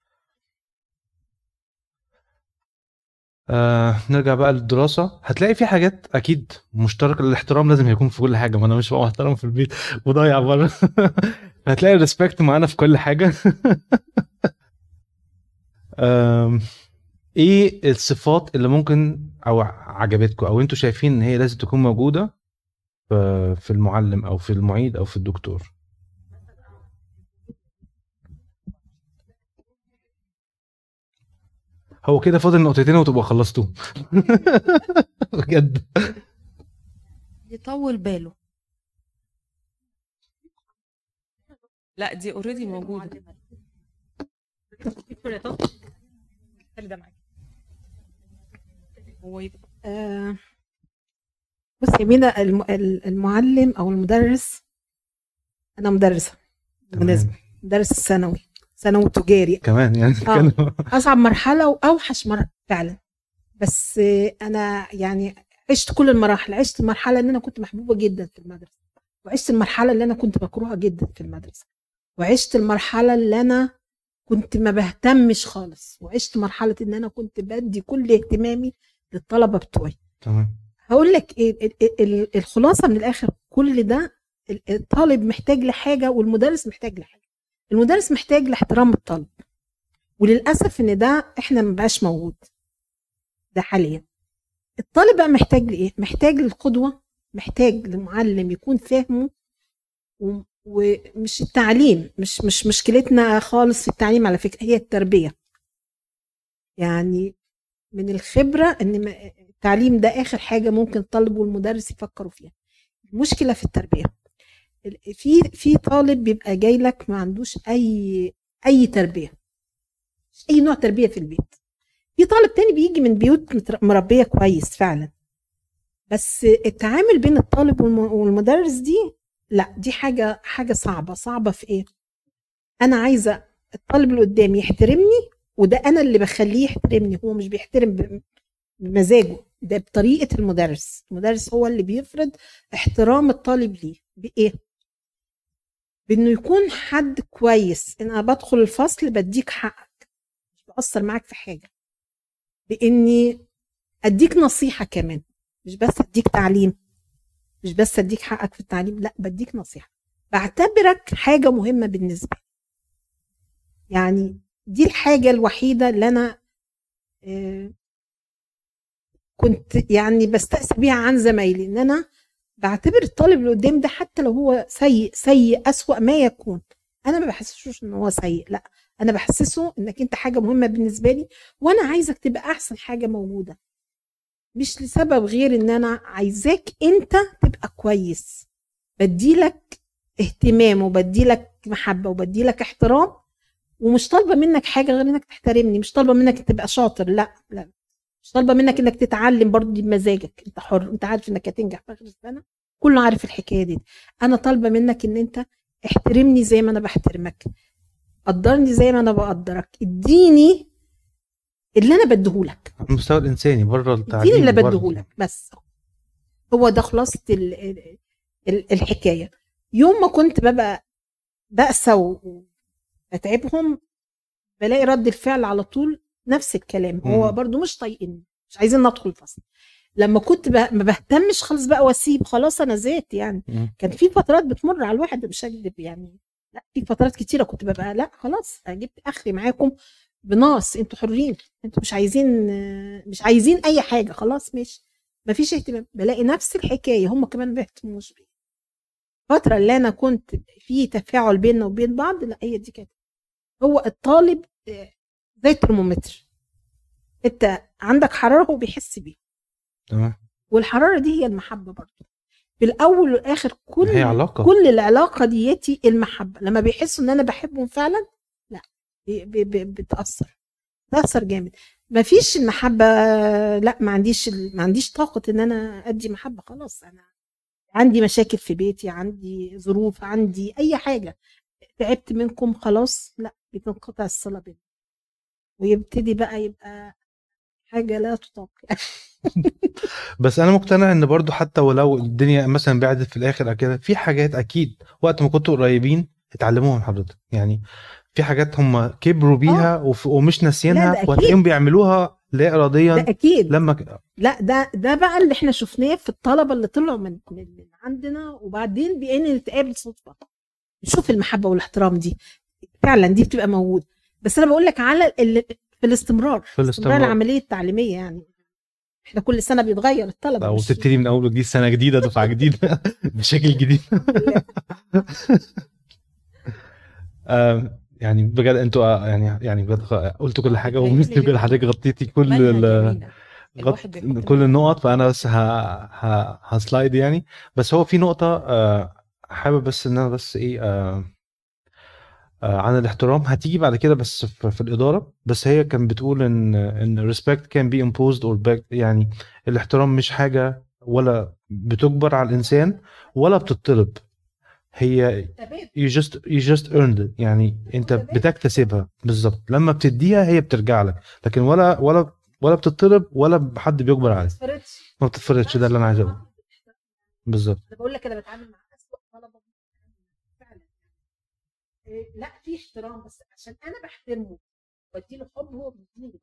آه نرجع بقى للدراسة. هتلاقي في حاجات أكيد مشتركة الاحترام لازم يكون في كل حاجة. ما أنا مش بقى محترم في البيت وضايع بره. هتلاقي الريسبكت معانا في كل حاجة. آم، إيه الصفات اللي ممكن أو عجبتكم أو أنتوا شايفين إن هي لازم تكون موجودة في في المعلم أو في المعيد أو في الدكتور؟ هو كده فاضل نقطتين وتبقى خلصتوا بجد. يطول باله. لا دي اوريدي موجودة. هو يبقى آه، بص يا مينا الم- ال- المعلم أو المدرس أنا مدرسة بالمناسبة مدرس الثانوي ثانوي تجاري كمان يعني كانوا أصعب مرحلة وأوحش مرحله فعلا. بس آه، أنا يعني عشت كل المراحل عشت المرحلة ان أنا كنت محبوبة جدا في المدرسة وعشت المرحلة اللي أنا كنت مكروهه جدا في المدرسة وعشت المرحلة اللي أنا كنت ما بهتمش خالص وعشت مرحلة إن أنا كنت بدي كل اهتمامي للطلبة بتوعي. تمام. هقول لك إيه ال- ال- ال- الخلاصة من الآخر كل ده ال- الطالب محتاج لحاجة والمدرس محتاج لحاجة. المدرس محتاج لاحترام الطالب. وللأسف إن ده إحنا ما بقاش موجود. ده حاليا. الطالب بقى محتاج لإيه؟ محتاج للقدوة محتاج لمعلم يكون فاهمه ومش التعليم مش مش مشكلتنا خالص في التعليم على فكرة هي التربية. يعني من الخبرة إن التعليم ده آخر حاجة ممكن الطالب والمدرس يفكروا فيها. المشكلة في التربية. ال- في في طالب بيبقى جاي لك ما عندوش أي أي تربية. أي نوع تربية في البيت. في طالب تاني بيجي من بيوت مربية كويس فعلا. بس التعامل بين الطالب والم- والمدرس دي لا دي حاجة حاجة صعبة. صعبة في إيه؟ أنا عايزة الطالب اللي قدامي يحترمني وده أنا اللي بخليه يحترمني هو مش بيحترم بمزاجه ده بطريقة المدرس المدرس هو اللي بيفرض احترام الطالب ليه بإيه؟ بإنه يكون حد كويس إن أنا بدخل الفصل بديك حقك مش بأثر معاك في حاجة. بإني أديك نصيحة كمان مش بس أديك تعليم مش بس أديك حقك في التعليم لأ بديك نصيحة. بعتبرك حاجة مهمة بالنسبة لي. يعني دي الحاجة الوحيدة اللي أنا آه، كنت يعني بستأسى بيها عن زمايلي إن أنا بعتبر الطالب اللي قدام ده حتى لو هو سيء سيء أسوأ ما يكون. أنا ما بحسسوش إن هو سيء لأ أنا بحسسه إنك أنت حاجة مهمة بالنسبة لي وأنا عايزك تبقى أحسن حاجة موجودة. مش لسبب غير إن أنا عايزاك أنت تبقى كويس. بديلك اهتمام وبديلك محبة وبديلك احترام ومش طالبة منك حاجة غير إنك تحترمني مش طالبة منك تبقى شاطر لا لا. مش طالبة منك إنك تتعلم برضه دي بمزاجك. أنت حر أنت عارف إنك هتنجح في آخر السنة. كله عارف الحكاية دي. أنا طالبة منك إن أنت احترمني زي ما أنا بحترمك. قدرني زي ما أنا بقدرك. اديني اللي أنا بديهولك. المستوى الإنساني بره التعليم اديني اللي. بديهولك بس. هو ده خلاصة ال- ال- ال- الحكاية. يوم ما كنت ببقى بأسى وبتعبهم بلاقي رد الفعل على طول نفس الكلام. هو. برضو مش طايقني مش عايزين ندخل الفصل لما كنت ب... ما بهتمش خالص بقى واسيب خلاص أنا زهقت يعني. مم. كان في فترات بتمر على الواحد مش هكدب يعني. لأ في فترات كتيرة كنت ببقى لأ خلاص جبت أخري معاكم بناص أنتوا حرين أنتوا مش عايزين مش عايزين أي حاجة خلاص ماشي. مفيش اهتمام. بلاقي نفس الحكاية هم كمان ما بيهتموش بيا. الفترة اللي أنا كنت في تفاعل بيننا وبين بعض لأ هي دي كده هو الطالب آه، زي الترمومتر. انت عندك حرارة هو بيحس بيها. تمام. والحرارة دي هي المحبة برضه. في الأول والآخر كل هي علاقة. كل العلاقة ديتي المحبة. لما بيحسوا إن أنا بحبهم فعلا لأ بي- بي- بي- بتأثر. بتأثر جامد. ما فيش المحبة لأ ما عنديش ما عنديش طاقة إن أنا أدي محبة. خلاص أنا عندي مشاكل في بيتي عندي ظروف عندي أي حاجة. تعبت منكم خلاص؟ لأ بتنقطع الصله بينا ويبتدي بقى يبقى حاجة لا تطاق. بس أنا مقتنع إن برضو حتى ولو الدنيا مثلا بعدت في الآخر أو كده في حاجات أكيد وقت ما كنتوا قريبين اتعلموها من حضرتك. يعني في حاجات هم كبروا بيها وف- ومش ده ناسيينها. وهتلاقيهم بيعملوها لا ده اراديا أكيد. لما ك- لأ ده ده بقى اللي إحنا شفناه في الطلبة اللي طلعوا من من من عندنا وبعدين بقينا نتقابل صدفة. نشوف المحبة والاحترام دي. فعلا دي بتبقى موجوده بس أنا بقول لك على ال... في الاستمرار. في الاستمرار. العملية التعليمية يعني. إحنا كل سنة بيتغير الطلبة أو مش- تبتدي من أول وجديد سنة جديدة دفعة جديدة مشاكل جديدة. آم، يعني بجد أنتوا آه، يعني يعني بجد قلتوا كل حاجة وميرسي بجد حضرتك غطيتي كل ال-. غط... كل. النقط فأنا بس ه... ه... هسلايد يعني. بس هو في نقطة آه، حابب بس إن أنا بس إيه آه، آه، عن الاحترام. هتيجي بعد كده بس في, في الإدارة. بس هي كان بتقول إن إن respect can be imposed or back يعني الاحترام مش حاجة ولا بتجبر على الإنسان ولا بتطلب. هي you just you just earned it. يعني أنت بتكتسبها بالظبط. لما بتديها هي بترجع لك. لكن ولا ولا ولا بتطلب ولا حد بيجبر عليك ما بتتفرضش. ده اللي أنا عايز أقوله. بالظبط. بقول لك أنا بتعامل مع لا في احترام بس عشان أنا بحترمه بديله حب هو بيديني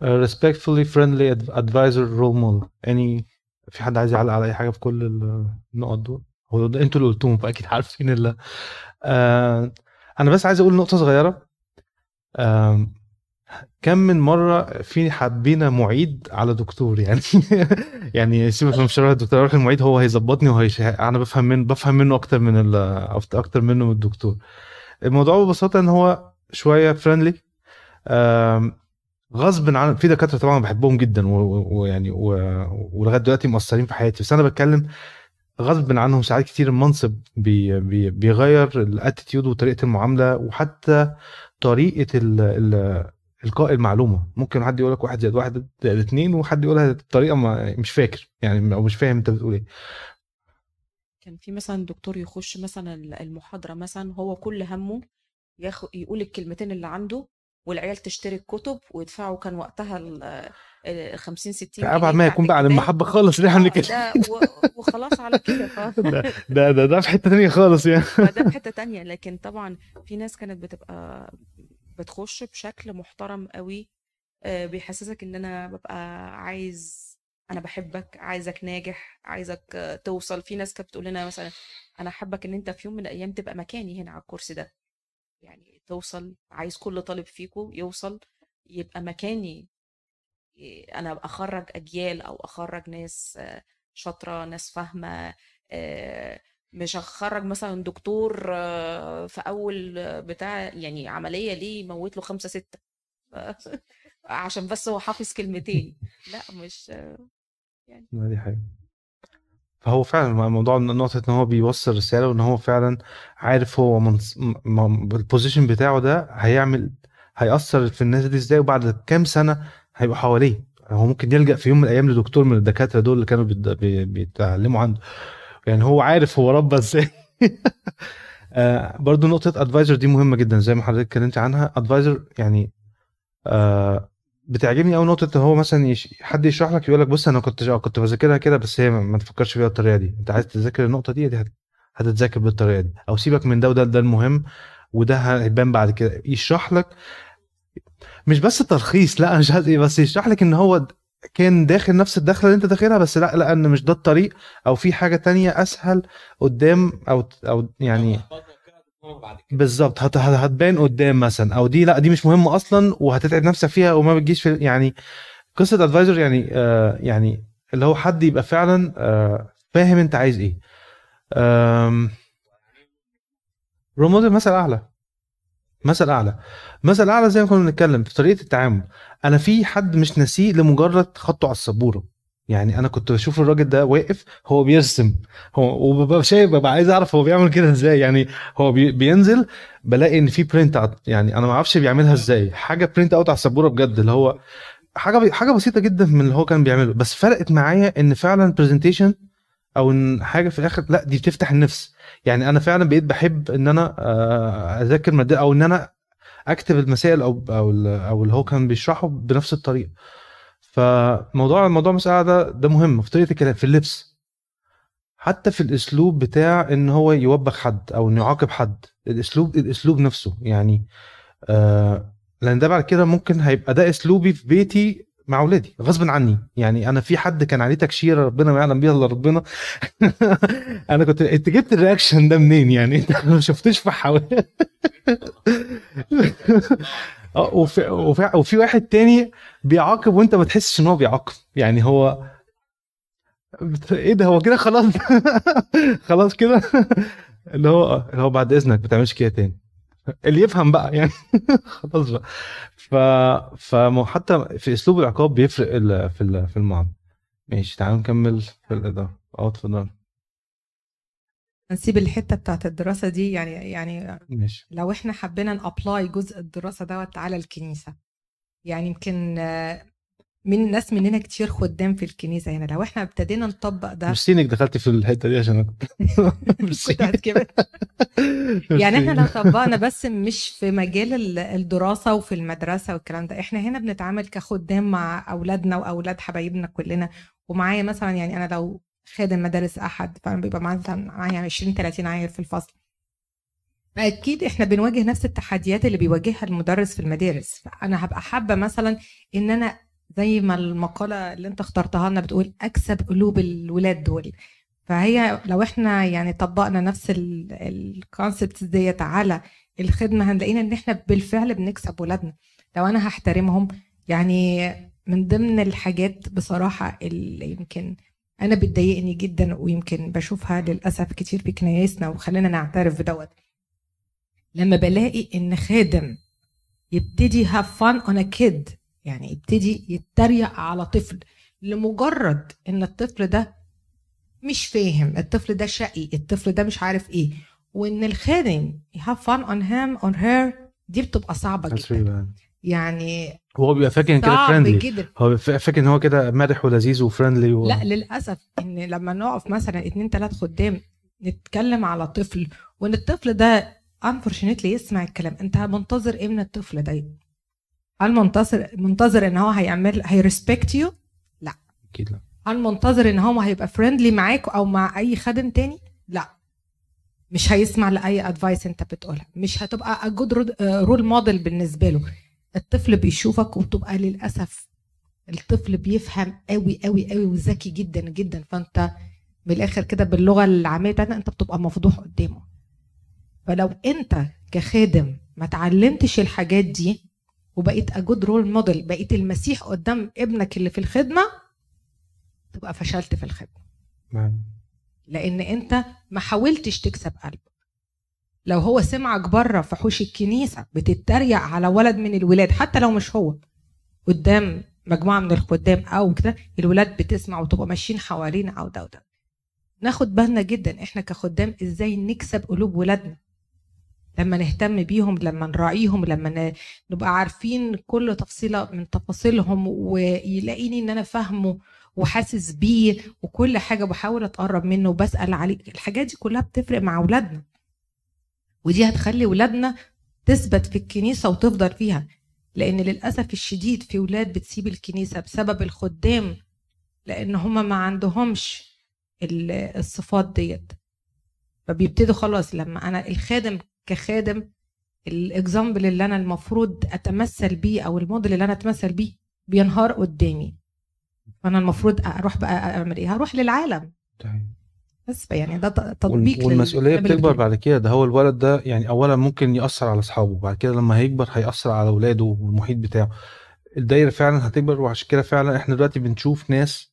Uh, respectfully friendly ad- advisor role model. any في حد عايز يعلق على أي حاجة في كل ال- النقط دول؟ هو ده أنتوا اللي قلتوهم فأكيد عارفين ال آه أنا بس عايز أقول نقطة صغيرة. آه كم من مرة في حبينا معيد على دكتور؟ يعني يعني سيبك من مشروع الدكتور ولكن المعيد هو هيظبطني وهيش أنا بفهم منه بفهم منه أكتر من. أكتر منه من الدكتور. الموضوع ببساطة إن هو شوية friendly غصب عن في دكاترة طبعا بحبهم جدا ويعني ولغاية دلوقتي مؤثرين في حياتي. بس أنا بتكلم غصب عنهم ساعات كتير المنصب بي بي بيغير ال attitude وطريقة المعاملة وحتى طريقة ال القاء المعلومه ممكن حد يقول لك واحد زائد واحد زائد اتنين وحد يقولها بطريقة ما مش فاكر يعني أو مش فاهم أنت بتقول إيه. كان في مثلا دكتور يخش مثلا المحاضرة مثلا هو كل همه ياخد يقول الكلمتين اللي عنده والعيال تشتري الكتب ويدفعوا كان وقتها ال ال 50 60 ابعد ما يكون بقى عن. المحبة خالص اللي إحنا آه، بنتكلم ده وخلاص على كده ف... ده ده ده, ده في حتة تانية خالص يعني. فده في حتة تانية لكن طبعا في ناس كانت بتبقى بتخش بشكل محترم قوي آه، بيحسسك إن أنا ببقى عايز أنا بحبك عايزك ناجح عايزك آه، توصل. في ناس كانت بتقول لنا مثلا أنا حابك إن أنت في يوم من الأيام تبقى مكاني هنا على الكرسي ده. يعني توصل عايز كل طالب فيكم يوصل يبقى مكاني. إيه، أنا أخرج أجيال أو أخرج ناس آه، شاطرة ناس فاهمة آه، مش هخرج مثلا دكتور آه، في أول بتاع يعني عملية ليه يموت له خمسة ستة. عشان بس هو حافظ كلمتين. لا مش ما دي حاجة. فهو فعلا موضوع نقطة إن هو بيوصل رسالة وإن هو فعلا عارف هو منص... م... البوزيشن بتاعه ده هيعمل هيأثر في الناس دي إزاي وبعد كام سنة هيبقى حواليه. هو ممكن يلجأ في يوم من الأيام لدكتور من الدكاترة دول اللي كانوا. بيتعلموا عنده. يعني هو عارف هو ربى إزاي. آه برضو نقطة advisor دي مهمة جدا زي ما حضرتك اتكلمت عنها. advisor يعني آه بتعجبني قوي نقطة هو مثلا يش... حد يشرح لك يقول لك بص أنا كنت كنت بذاكرها كده بس هي ما تفكرش فيها بالطريقة دي. أنت عايز تذاكر النقطة دي دي هت... هتتذاكر بالطريقة دي. أو سيبك من ده وده ده المهم وده هيبان بعد كده. يشرح لك مش بس تلخيص لا مش عايز إيه بس يشرح لك إن هو كان داخل نفس الدخلة اللي انت داخلها بس لا لا ان مش ده الطريق أو في حاجة تانية أسهل قدام أو أو يعني بالظبط هت... هت- هتبان قدام مثلا أو دي لا دي مش مهمة أصلا وهتتعب نفسك فيها وما بتجيش في يعني قصة ادفايزر يعني آه يعني اللي هو حد يبقى فعلا آه فاهم أنت عايز إيه. role model مثل أعلى. مثل أعلى. مثل أعلى زي ما كنا بنتكلم في طريقة التعامل. أنا في حد مش ناسيه لمجرد خطه على السبورة. يعني أنا كنت بشوف الراجل ده واقف هو بيرسم. هو وببقى شايف ببقى عايز أعرف هو بيعمل كده إزاي. يعني هو بي بينزل بلاقي إن في print out يعني أنا ما أعرفش بيعملها إزاي. حاجة print out على السبورة بجد. اللي هو حاجة بي- حاجة بسيطة جدا من اللي هو كان بيعمله. بس فرقت معايا إن فعلا presentation أو إن حاجة في الآخر لأ دي بتفتح النفس. يعني أنا فعلا بقيت بحب إن أنا آه، أذاكر مادة أو إن أنا أكتب المسائل أو أو أو اللي هو كان بيشرحه بنفس الطريقة. فموضوع الموضوع مسألة ده ده مهم في طريقة الكلام في اللبس. حتى في الأسلوب بتاع إن هو يوبخ حد أو إنه يعاقب حد الأسلوب الأسلوب نفسه يعني آه لأن ده بعد كده ممكن هيبقى ده أسلوبي في بيتي مع أولادي غصب عني. يعني أنا في حد كان عليه تكشيره ربنا ما يعلم بيها إلا ربنا. أنا كنت أنت جبت الرياكشن ده منين يعني؟ أنت ما شفتش في حوالي. آه وفي, وفي, وفي واحد تاني بيعاقب وأنت ما تحسش إن هو بيعاقب. يعني هو إيه ده؟ هو كده خلاص؟ خلاص كده؟ اللي هو اللي هو بعد إذنك ما تعملش كده تاني. اللي يفهم بقى يعني. خلاص بقى. ف فحتى في أسلوب العقاب بيفرق ال- في ال- في المعنى. ماشي تعالوا نكمل في الإدارة. أه اتفضل. نسيب الحتة بتاعت الدراسة دي يعني يعني ماشي. لو إحنا حبينا ن apply جزء الدراسة دوت على الكنيسة يعني يمكن من ناس مننا كتير خدام في الكنيسة. هنا لو إحنا ابتدينا نطبق ده ميرسي انك دخلتي في الحتة دي عشان. يعني إحنا. لو طبقنا بس مش في مجال ال- الدراسة وفي المدرسة والكلام ده إحنا هنا بنتعامل كخدام مع أولادنا وأولاد حبايبنا كلنا. ومعايا مثلا يعني أنا لو خادم مدارس أحد فأنا بيبقى معايا مثلا معايا 20 30 عيل في الفصل. أكيد إحنا بنواجه نفس التحديات اللي بيواجهها المدرس في المدارس. فأنا هبقى حابة مثلا إن أنا زي ما المقالة اللي انت اخترتها لنا بتقول أكسب قلوب الولاد دول. فهي لو إحنا يعني طبقنا نفس الكونسبت ديت على الخدمة هنلاقينا إن إحنا بالفعل بنكسب ولادنا. لو أنا هحترمهم يعني من ضمن الحاجات بصراحة اللي يمكن أنا بتضايقني جدا ويمكن بشوفها للأسف كتير في كنايسنا وخلينا نعترف بدوت لما بلاقي إن خادم يبتدي have fun on a kid يعني يبتدي يتريق على طفل لمجرد إن الطفل ده مش فاهم الطفل ده شقي الطفل ده مش عارف إيه وإن الخادم have fun on him on her دي بتبقى صعبة That's جدا. يعني هو بيبقى فاكر إن كده friendly جدا. هو فا- فاكر إن هو كده مرح ولذيذ و friendly و... لا للأسف إن لما نقف مثلا اتنين تلات خدام نتكلم على طفل وإن الطفل ده unfortunately يسمع الكلام أنت منتظر إيه من الطفل ده؟ هل منتظر منتظر ان هو هيعمل هي respect you أكيد لا. هل منتظر ان هو هيبقى friendly معاك أو مع أي خادم تاني؟ لا. مش هيسمع لأي advice انت بتقولها. مش هتبقى good role model بالنسبة له. الطفل بيشوفك وبتبقى للأسف الطفل بيفهم قوي قوي قوي وذكي جدا جدا. فأنت من الآخر كده باللغة العامية بتاعتنا أنت بتبقى مفضوح قدامه. فلو أنت كخادم ما اتعلمتش الحاجات دي وبقيت good role model بقيت المسيح قدام ابنك اللي في الخدمة تبقى فشلت في الخدمة. نعم. لأن أنت ما حاولتش تكسب قلبه لو هو سمعك بره في حوش الكنيسة بتتريق على ولد من الولاد حتى لو مش هو قدام مجموعة من الخدام أو كده الولاد بتسمع وتبقى ماشيين حوالينا أو ده وده. ناخد بالنا جدا إحنا كخدام إزاي نكسب قلوب ولادنا. لما نهتم بيهم لما نراعيهم لما نبقى عارفين كل تفصيلة من تفاصيلهم ويلاقيني إن أنا فاهمه وحاسس بيه وكل حاجة بحاول أتقرب منه وبسأل عليه. الحاجات دي كلها بتفرق مع اولادنا ودي هتخلي ولادنا تثبت في الكنيسة وتفضل فيها. لأن للأسف الشديد في ولاد بتسيب الكنيسة بسبب الخدام لأن هما ما عندهمش ال- الصفات ديت. فبيبتدوا خلاص لما أنا الخادم كخادم الاكزامبل اللي أنا المفروض أتمثل بيه أو الموديل اللي أنا أتمثل بيه بينهار قدامي. فانا المفروض أروح بقى أعمل إيه؟ هروح للعالم. بس يعني ده تطبيق وال- والمسؤولية لل- بتكبر بعد كده. ده هو الولد ده يعني اولا ممكن يأثر على أصحابه بعد كده لما هيكبر هيأثر على أولاده والمحيط بتاعه. الدايرة فعلا هتكبر وعشان كده فعلا إحنا دلوقتي بنشوف ناس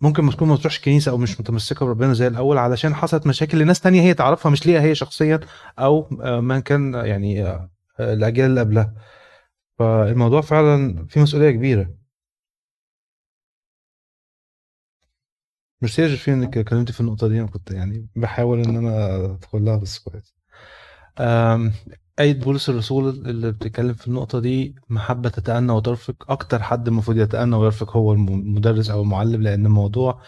ممكن ما تكون ما بتروحش كنيسة أو مش متمسكة بربنا زي الأول علشان حصلت مشاكل لناس تانية هي تعرفها مش ليها هي شخصيا أو آه، من كان يعني آه، آه، الأجيال اللي قبلها. فالموضوع فعلا فيه مسؤولية كبيرة. ميرسي يا جيرفين إنك اتكلمتي في النقطة دي أنا كنت يعني بحاول إن أنا ادخل لها بس كويس. آية بولس الرسول اللي بتتكلم في النقطة دي محبة تتأنى وترفق. أكتر حد المفروض يتأنى ويرفق هو الم- المدرس أو المعلم لأن الموضوع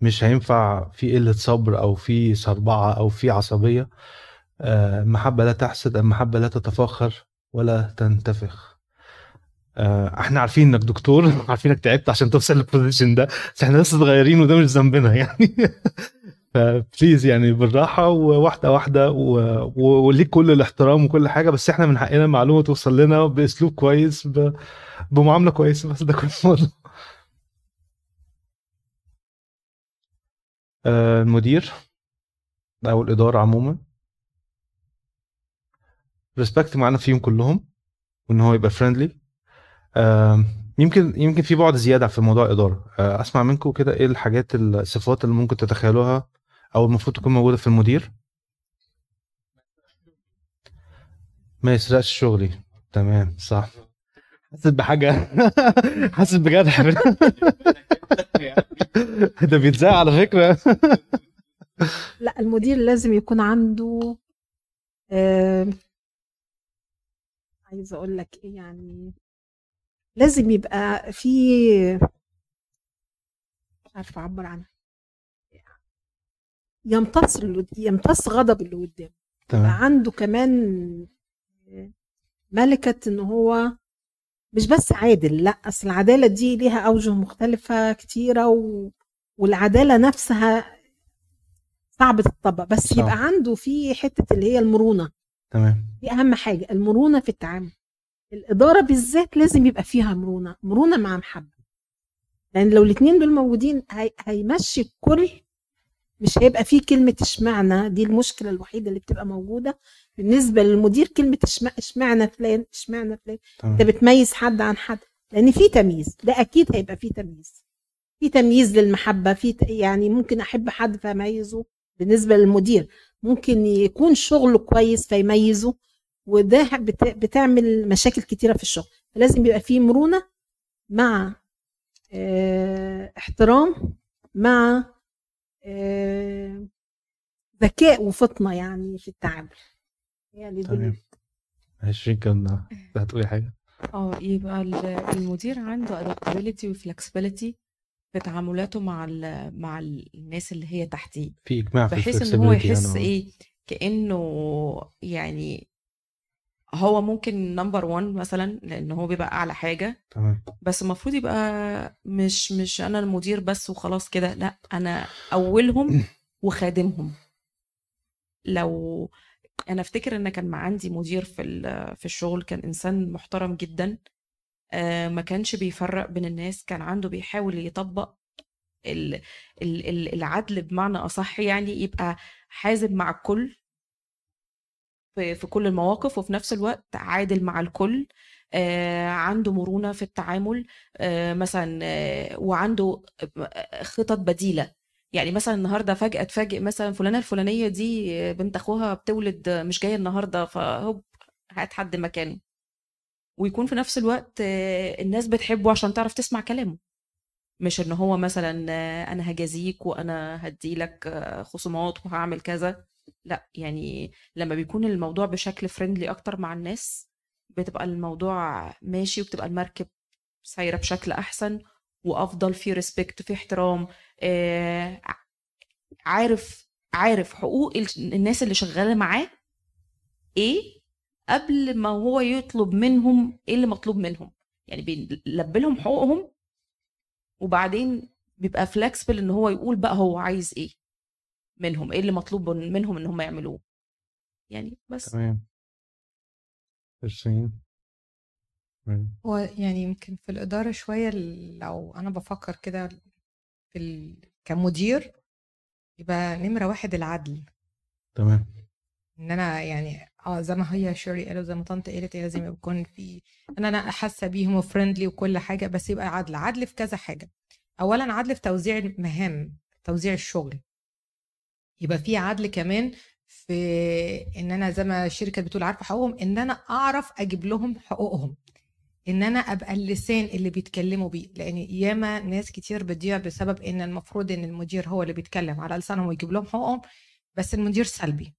مش هينفع في قلة صبر أو في صربعة أو في عصبية. آه، المحبة لا تحسد المحبة لا تتفاخر ولا تنتفخ. آه، إحنا عارفين إنك دكتور عارفين إنك تعبت عشان توصل لل position ده بس إحنا لسه صغيرين وده مش ذنبنا يعني. ف please يعني بالراحة وواحدة واحدة وليك كل الاحترام وكل حاجة بس إحنا من حقنا المعلومة توصل لنا بأسلوب كويس ب... بمعاملة كويسة بس ده كل الموضوع آه، المدير أو الإدارة عموما. ريسبكت معانا فيهم كلهم وإن هو يبقى فريندلي يمكن يمكن في بعد زيادة في موضوع الإدارة. آه، أسمع منكم كده إيه الحاجات الصفات اللي ممكن تتخيلوها أو المفروض تكون موجودة في المدير؟ ما يسرقش شغلي. تمام صح. حاسس بحاجة. حاسس بجرح ده بيتذاع على فكرة. لا المدير لازم يكون عنده آه عايزه أقول لك إيه يعني لازم يبقى في مش عارفة أعبر عنها. يمتص اللي يمتص غضب اللي قدامه. تمام. عنده كمان ملكة إن هو مش بس عادل لأ أصل العدالة دي ليها أوجه مختلفة كتيرة و... والعدالة نفسها صعبة تطبق بس صعب. يبقى عنده في حتة اللي هي المرونة. تمام. دي أهم حاجة المرونة في التعامل. الإدارة بالذات لازم يبقى فيها مرونة مرونة مع محبة. لأن لو الاتنين دول موجودين هي... هيمشي الكل مش هيبقى فيه كلمة اشمعنى دي المشكلة الوحيدة اللي بتبقى موجودة. بالنسبة للمدير كلمة اشمع- اشمعنى فلان اشمعنى فلان. انت بتميز حد عن حد لأن في تمييز. ده أكيد هيبقى فيه تمييز. في تمييز للمحبة في يعني ممكن أحب حد فأميزه. بالنسبة للمدير ممكن يكون شغله كويس فيميزه وده بت- بتعمل مشاكل كتيرة في الشغل. فلازم يبقى فيه مرونة مع آه احترام مع ذكاء وفطنة يعني في التعامل. يعني تمام. 20 كان هتقولي حاجة؟ آه يبقى ال- المدير عنده adaptability و flexibility في تعاملاته مع ال مع ال- الناس اللي هي تحتيه. في إجماع في بحيث إن هو الflexibility يحس يعني. إيه؟ كأنه يعني هو ممكن نمبر 1 مثلا لأن هو بيبقى أعلى حاجة. تمام. بس المفروض يبقى مش مش أنا المدير بس وخلاص كده لأ أنا أولهم وخادمهم. لو أنا أفتكر إن كان عندي مدير في في الشغل كان إنسان محترم جدا. آه، ما كانش بيفرق بين الناس كان عنده بيحاول يطبق ال- ال- ال- العدل بمعنى أصح يعني يبقى حازم مع الكل. في في كل المواقف وفي نفس الوقت عادل مع الكل آه، عنده مرونة في التعامل آه، مثلا آه، وعنده خطط بديلة. يعني مثلا النهارده فجأة تفاجئ مثلا فلانة الفلانية دي بنت أخوها بتولد مش جاية النهارده فهوب هات حد مكانه. ويكون في نفس الوقت الناس بتحبه عشان تعرف تسمع كلامه. مش إن هو مثلا أنا هجازيك وأنا هديلك خصومات وهعمل كذا. لأ يعني لما بيكون الموضوع بشكل فريندلي أكتر مع الناس بتبقى الموضوع ماشي وبتبقى المركب سايرة بشكل أحسن وأفضل في ريسبكت في احترام. آه، عارف عارف حقوق ال- الناس اللي شغالة معاه إيه قبل ما هو يطلب منهم إيه اللي مطلوب منهم. يعني بيلبي لهم حقوقهم وبعدين بيبقى فلكسبل إن هو يقول بقى هو عايز إيه. منهم إيه اللي مطلوب منهم إن هم يعملوه. يعني بس. تمام. 20 تمام. هو يعني يمكن في الإدارة شوية لو أنا بفكر كده في ال... كمدير يبقى نمرة واحد العدل. تمام. إن أنا يعني آه زي ما هي شيري قالت زي ما طنط قالت لازم يكون في إن أنا حاسة بيهم وفريندلي وكل حاجة بس يبقى عدل. عدل في كذا حاجة. اولا عدل في توزيع المهام توزيع الشغل. يبقى في عدل كمان في إن أنا زي ما الشركة بتقول عارفة حقوقهم إن أنا أعرف أجيب لهم حقوقهم إن أنا أبقى اللسان اللي بيتكلموا بيه لأن ياما ناس كتير بتضيع بسبب إن المفروض إن المدير هو اللي بيتكلم على لسانهم ويجيب لهم حقوقهم بس المدير سلبي.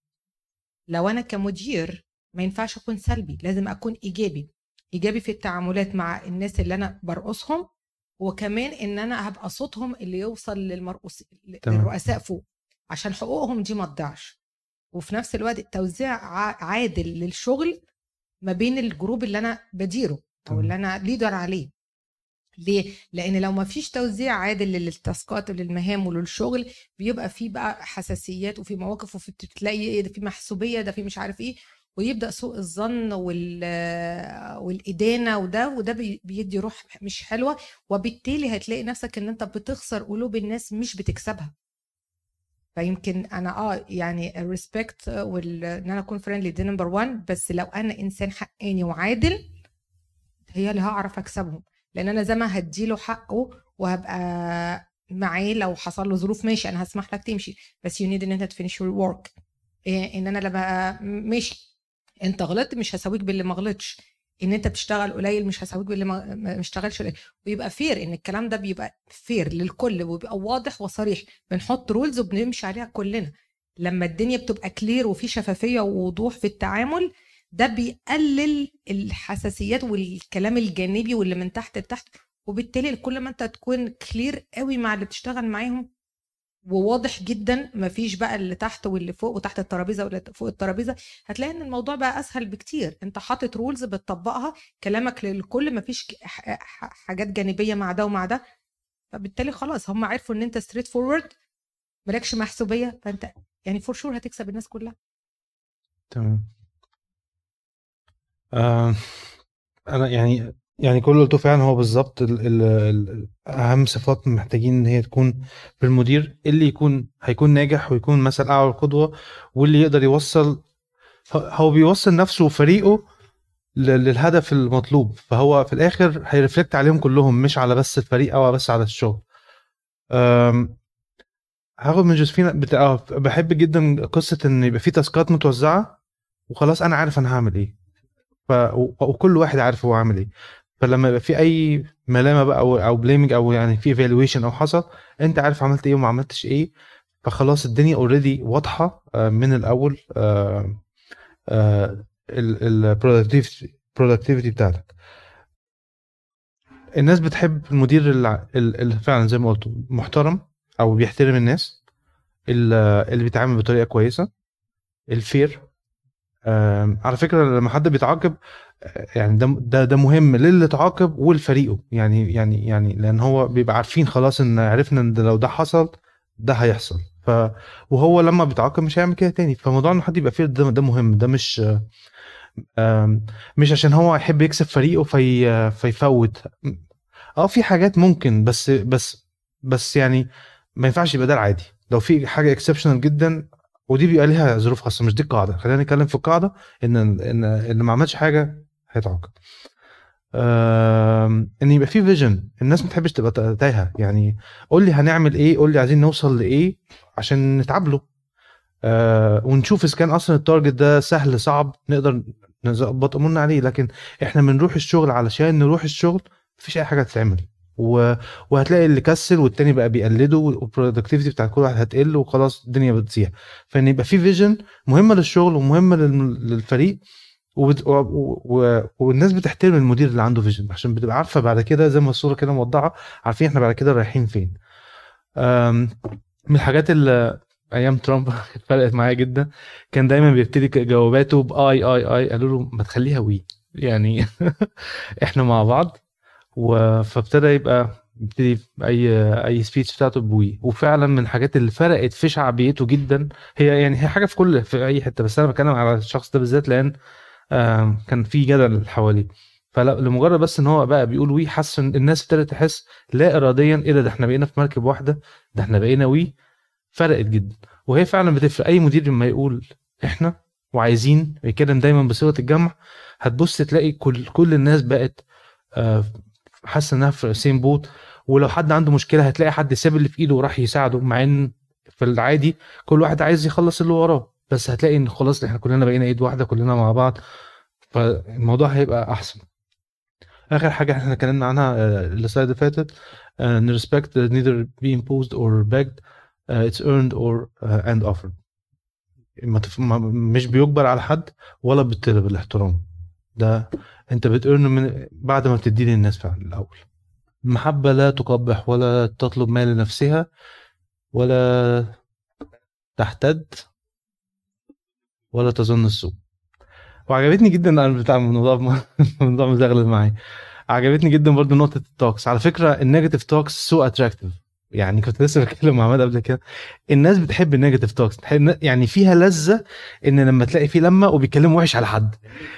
لو أنا كمدير ما ينفعش أكون سلبي لازم أكون إيجابي. إيجابي في التعاملات مع الناس اللي أنا برقصهم وكمان إن أنا هبقى صوتهم اللي يوصل للمرؤوس. للرؤساء فوق. عشان حقوقهم دي ما تضيعش وفي نفس الوقت التوزيع ع- عادل للشغل ما بين ال group اللي أنا بديره أو. اللي أنا leader عليه ليه؟ لأن لو ما فيش توزيع عادل للتاسكات وللمهام وللشغل بيبقى في بقى حساسيات وفي مواقف وفي بتلاقي إيه ده في محسوبية ده في مش عارف إيه ويبدأ سوء الظن وال والإدانة وده وده بي- بيدي روح مش حلوة وبالتالي هتلاقي نفسك إن أنت بتخسر قلوب الناس مش بتكسبها فيمكن أنا آه يعني ال respect وان أنا أكون friendly دي number 1 بس لو أنا إنسان حقاني وعادل هي اللي هعرف أكسبهم. لأن أنا زي ما هديله حقه وهبقى معاه لو حصل له ظروف ماشي أنا هسمح لك تمشي. بس you need إن أنت ت finish your work إن أنا لما ماشي. أنت غلطت مش هساويك باللي ما غلطش. إن أنت بتشتغل قليل مش هساويك باللي ما اشتغلش قليل. ويبقى fair إن الكلام ده بيبقى fair للكل وبيبقى واضح وصريح. بنحط rules وبنمشي عليها كلنا. لما الدنيا بتبقى clear وفي شفافية ووضوح في التعامل ده بيقلل الحساسيات والكلام الجانبي واللي من تحت لتحت. وبالتالي كل ما أنت تكون clear قوي مع اللي بتشتغل معاهم وواضح جدا مفيش بقى اللي تحت واللي فوق وتحت الترابيزة واللي فوق الترابيزة هتلاقي إن الموضوع بقى أسهل بكتير. أنت حاطط rules بتطبقها كلامك للكل مفيش حاجات جانبية مع ده ومع ده. فبالتالي خلاص هم عرفوا إن أنت straightforward مالكش محسوبية فأنت يعني for sure هتكسب الناس كلها. تمام. آه أنا يعني يعني كل اللي قلته فعلا هو بالظبط ال- ال- ال- أهم صفات محتاجين إن هي تكون في المدير اللي يكون هيكون ناجح ويكون مثل أعلى القدوة واللي يقدر يوصل هو- بيوصل نفسه وفريقه للهدف المطلوب. فهو في الآخر هيرفلكت عليهم كلهم مش على بس الفريق أو بس على الشغل. هاخد من جوزفينا. آه، بحب جدا قصة إن يبقى في تاسكات متوزعة وخلاص أنا عارف أنا هعمل إيه. ف... وكل واحد عارف هو عامل إيه. فلما يبقى في أي ملامة بقى أو أو blaming أو يعني في evaluation أو حصل أنت عارف عملت إيه وما عملتش إيه فخلاص الدنيا already واضحة آه، من الأول ال productivity ال productivity بتاعتك. الناس بتحب المدير اللي, فعلا زي ما قلت محترم أو بيحترم الناس اللي بيتعامل بطريقة كويسة ال fair على فكرة لما حد بيتعاقب آه، يعني ده ده ده مهم للي اتعاقب ولفريقه. يعني يعني يعني لأن هو بيبقى عارفين خلاص إن عرفنا إن لو ده حصل ده هيحصل. ف وهو لما بيتعاقب مش هيعمل كده تاني. فموضوع إن حد يبقى fair ده, ده مهم ده مش مش عشان هو يحب يكسب فريقه ف فيفوت آه في حاجات ممكن بس بس بس يعني ما ينفعش يبقى ده العادي. لو في حاجة exceptional جدا ودي بيبقى ليها ظروف خاصة مش دي القاعدة. خلينا نتكلم في القاعدة إن ان اللي ما عملش حاجة هيتعاقب. إن يبقى في vision الناس ما بتحبش تبقى تا- تايهة. يعني قول لي هنعمل إيه قول لي عايزين نوصل لإيه عشان نتعب له آه ونشوف إذا كان أصلا ال target ده سهل صعب نقدر نظبط أمورنا عليه. لكن إحنا بنروح الشغل علشان نروح الشغل مفيش أي حاجة تتعمل. و... وهتلاقي اللي كسل والتاني بقى بيقلده وال productivity بتاعت كل واحد هتقل وخلاص الدنيا بتسيح فإن يبقى في vision مهمة للشغل ومهمة لل... للفريق. و... و... و... والناس بتحترم المدير اللي عنده vision عشان بتبقى عارفة بعد كده زي ما الصورة كده موضحة عارفين إحنا بعد كده رايحين فين. أم... من الحاجات اللي أيام ترامب فرقت معايا جدا. كان دايما بيبتدي جواباته ب I I I قالوا له ما تخليها we يعني إحنا مع بعض. فابتدى يبقى يبتدي اي أي speech بتاعته ب we. وفعلا من الحاجات اللي فرقت في شعبيته جدا هي يعني هي حاجة في كل في أي حتة بس أنا بتكلم على الشخص ده بالذات لأن كان في جدل حواليه. فلمجرد بس إن هو بقى بيقول we حس إن الناس ابتدت تحس لا اراديا إيه ده ده إحنا بقينا في مركب واحدة ده إحنا بقينا we فرقت جدا. وهي فعلا بتفرق. أي مدير لما يقول إحنا وعايزين يتكلم دايما بصيغة الجمع هتبص تلاقي كل كل الناس بقت آه، حاسه إنها في same boat ولو حد عنده مشكلة هتلاقي حد ساب اللي في إيده وراح يساعده مع إن في العادي كل واحد عايز يخلص اللي وراه. بس هتلاقي إن خلاص إحنا كلنا بقينا إيد واحدة كلنا مع بعض. فالموضوع هيبقى أحسن. آخر حاجة إحنا اتكلمنا عنها آه، ال slide اللي فاتت uh, respect can neither be imposed nor begged and offered. ما تف... ما مش بيجبر على حد ولا بيطلب الاحترام. ده انت بت earn من بعد ما بتدي للناس فعلا الأول. المحبه لا تقبح ولا تطلب ما لنفسها ولا تحتد ولا تظن السوء. وعجبتني جدا أنا بتاع الموضوع الموضوع مزغلل معايا. عجبتني جدا برضو نقطة ال talks. على فكرة ال negative talks so attractive يعني كنت لسه بتكلم مع عماد قبل كده. الناس بتحب ال negative talks يعني فيها لذة إن لما تلاقي في لمة وبيتكلموا وحش على حد.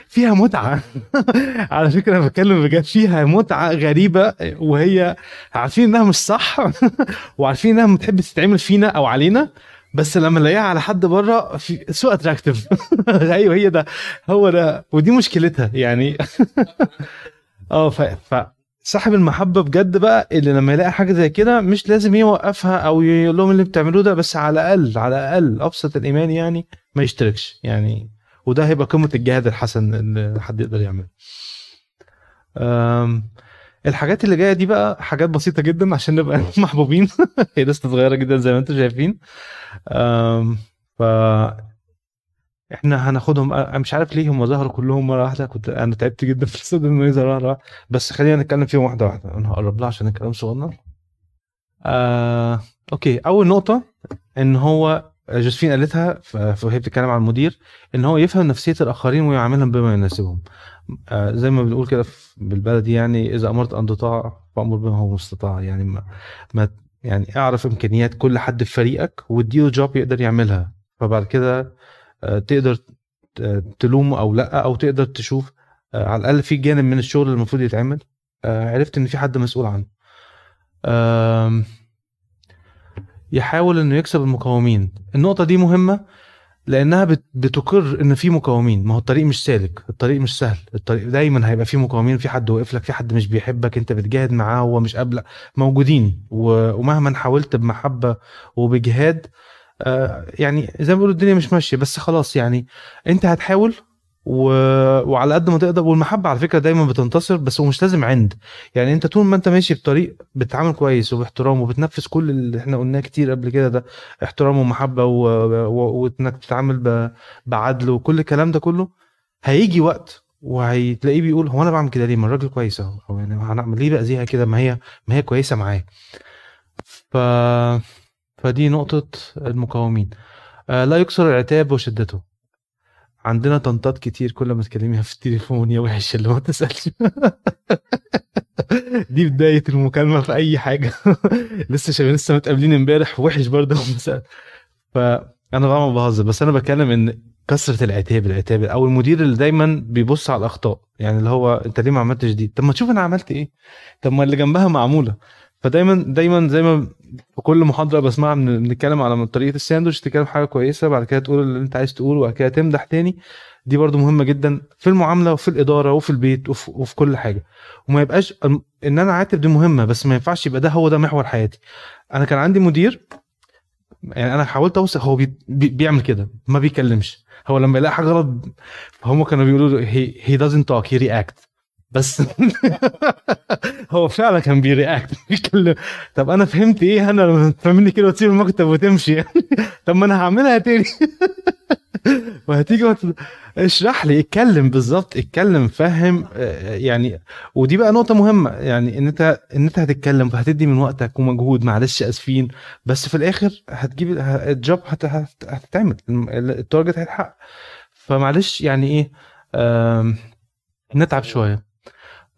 فيها متعة. على فكرة أنا بتكلم بجد فيها متعة غريبة وهي عارفين إنها مش صح وعارفين إنها ما بتحب تتعمل فينا أو علينا بس لما نلاقيها على حد بره في so attractive أيوه هي ده هو ده ودي مشكلتها يعني. آه ف... ف... صاحب المحبة بجد بقى اللي لما يلاقي حاجة زي كده مش لازم يوقفها أو يقول لهم اللي بتعملوه ده بس على الأقل على الأقل أبسط الإيمان يعني ما يشتركش يعني وده هيبقى قمة الجهاد الحسن اللي حد يقدر يعمله. الحاجات اللي جاية دي بقى حاجات بسيطة جدا عشان نبقى محبوبين هي لسه صغيرة جدا زي ما أنتم شايفين. ف إحنا هناخدهم أنا مش عارف ليه هم ظهروا كلهم مرة واحدة. كنت أنا تعبت جدا في الصدر انه يظهر مره واحدة بس خلينا نتكلم فيهم واحدة واحدة. أنا هقرب لها عشان الكلام صغنن. آه، أوكي. أول نقطة إن هو جوزفين قالتها فهي بتتكلم عن المدير إن هو يفهم نفسية الآخرين ويعاملهم بما يناسبهم. آه، زي ما بنقول كده بالبلدي يعني إذا أمرت أن تطاع فأمر بما هو مستطاع. يعني ما, ما يعني أعرف إمكانيات كل حد في فريقك واديله جوب يقدر يعملها. فبعد كده تقدر تلومه أو لأ أو تقدر تشوف آه، على الأقل في جانب من الشغل المفروض يتعمل. آه، عرفت إن في حد مسؤول عنه. يحاول إنه يكسب المقاومين. النقطة دي مهمة لأنها بت- بتقر إن في مقاومين. ما هو الطريق مش سالك الطريق مش سهل. الطريق دايما هيبقى فيه مقاومين في حد واقف لك في حد مش بيحبك أنت بتجاهد معاه وهو مش قابلك. موجودين ومهما حاولت بمحبة وبجهاد يعني زي ما بيقولوا الدنيا مش ماشية بس خلاص يعني انت هتحاول و... وعلى قد ما تقدر والمحبة على فكرة دايما بتنتصر بس هو مش لازم عند. يعني انت طول ما انت ماشي بطريق بتتعامل كويس وباحترام وبتنفذ كل اللي إحنا قلناه كتير قبل كده ده احترام ومحبة و... و... وانك تتعامل ب... بعدل وكل الكلام ده كله هيجي وقت وهتلاقيه بيقول هو أنا بعمل كده ليه؟ ما الراجل كويس أهو يعني هنعمل ليه باذيها كده؟ ما هي ما هي كويسة معاه. ف فدي نقطة المقاومين. آه لا يكسر العتاب وشدته. عندنا طنطات كتير كل ما تكلميها في التليفون يا وحش اللي ما تسألش. دي بداية المكالمة في أي حاجة. لسه شباب لسه متقابلين امبارح وحش برضه فأنا طبعا بهزر بس أنا بتكلم إن كثرة العتاب العتاب أو المدير اللي دايما بيبص على الأخطاء. يعني اللي هو أنت ليه ما عملتش دي؟ طب ما تشوف أنا عملت إيه؟ طب ما اللي جنبها معمولة. فدايما دايما زي ما في كل محاضرة بسمعها بن- بنتكلم على طريقة الساندوتش تتكلم حاجة كويسة بعد كده تقول اللي انت عايز تقوله وبعد كده تمدح تاني. دي برضو مهمة جدا في المعاملة وفي الإدارة وفي البيت وفي, وفي كل حاجة. وما يبقاش إن أنا عاتب دي مهمة بس ما ينفعش يبقى ده هو ده محور حياتي. أنا كان عندي مدير يعني أنا حاولت أوصل هو بي بي بيعمل كده ما بيكلمش. هو لما يلاقي حاجة غلط هم كانوا بيقولوا له هي هي doesn't talk he react بس هو فعلا كان بي react. بيتكلم. طب أنا فهمت إيه؟ أنا لما تعمل لي كده وتسيب المكتب وتمشي. طب ما أنا هعملها تاني. وهتيجي وت... اشرح لي اتكلم بالظبط اتكلم فهم آه، يعني ودي بقى نقطة مهمة. يعني إن أنت إن أنت هتتكلم فهتدي من وقتك ومجهود. معلش آسفين. بس في الآخر هتجيب ال job هت... هت... هتتعمل. ال target هيتحقق. فمعلش يعني إيه آم، نتعب شوية.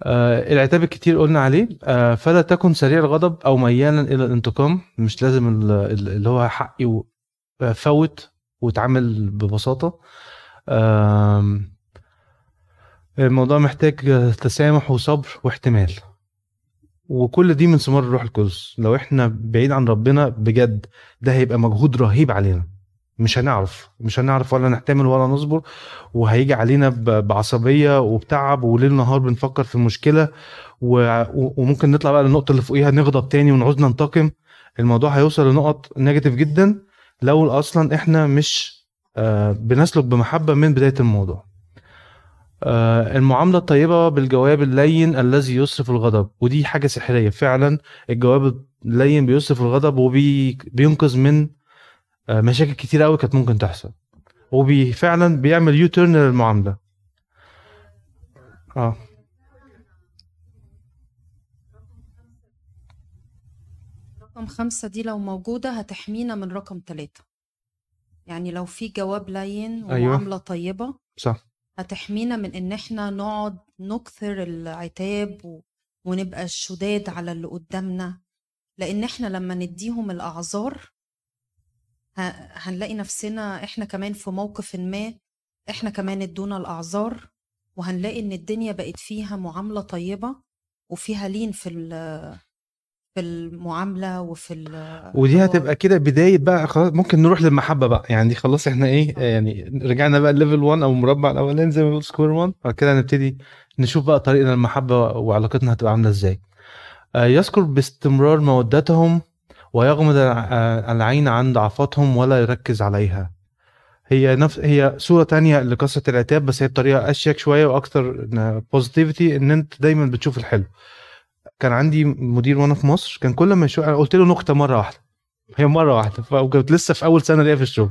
آه العتاب الكتير قلنا عليه. آه فلا تكن سريع الغضب أو ميالا إلى الانتقام. مش لازم ال- ال- اللي هو حقي آه، فوت وتعامل ببساطة. آم، الموضوع محتاج آه، تسامح وصبر واحتمال. وكل دي من ثمار الروح القدس. لو إحنا بعيد عن ربنا بجد ده هيبقى مجهود رهيب علينا. مش هنعرف مش هنعرف ولا نحتمل ولا نصبر وهيجي علينا بعصبية وبتعب وليل نهار بنفكر في المشكلة و- وممكن نطلع بقى للنقطة اللي فوقيها نغضب تاني ونعوز ننتقم. الموضوع هيوصل لنقط نيجاتيف جدا لو أصلا إحنا مش آه، بنسلك بمحبة من بداية الموضوع. آه، المعاملة الطيبة بالجواب اللين الذي يصرف الغضب ودي حاجة سحرية فعلا. الجواب اللين بيصرف الغضب وبينقذ من مشاكل كتير قوي كانت ممكن تحصل. وفعلا بيعمل U-turn للمعاملة. آه. رقم خمسة دي لو موجودة هتحمينا من رقم ثلاثة يعني لو في جواب لين أيوة. ومعاملة طيبة صح. هتحمينا من إن إحنا نقعد نكثر العتاب و... ونبقى شداد على اللي قدامنا. لأن إحنا لما نديهم الأعذار. هنلاقي نفسنا إحنا كمان في موقف ما إحنا كمان ادونا الأعذار وهنلاقي إن الدنيا بقت فيها معاملة طيبة وفيها لين في ال... في المعاملة وفي ال... ودي هتبقى كده بداية بقى خلاص ممكن نروح للمحبة بقى. يعني خلاص إحنا إيه آه، يعني رجعنا بقى level 1 أو المربع الأولاني زي ما بيقول square 1 بعد كده هنبتدي نشوف بقى طريقنا المحبة وعلاقتنا هتبقى عاملة إزاي. آه، يذكر باستمرار مودتهم ويغمض الع- العين عن ضعفاتهم ولا يركز عليها. هي نفس هي صورة تانية لقصة العتاب بس هي بطريقة أشيك شوية وأكتر بوزيتيفيتي إن أنت دايما بتشوف الحلو. كان عندي مدير وأنا في مصر كان كل ما يشوف قلت له نكتة مرة واحدة. هي مرة واحدة فكنت لسه في أول سنة ليا في الشغل.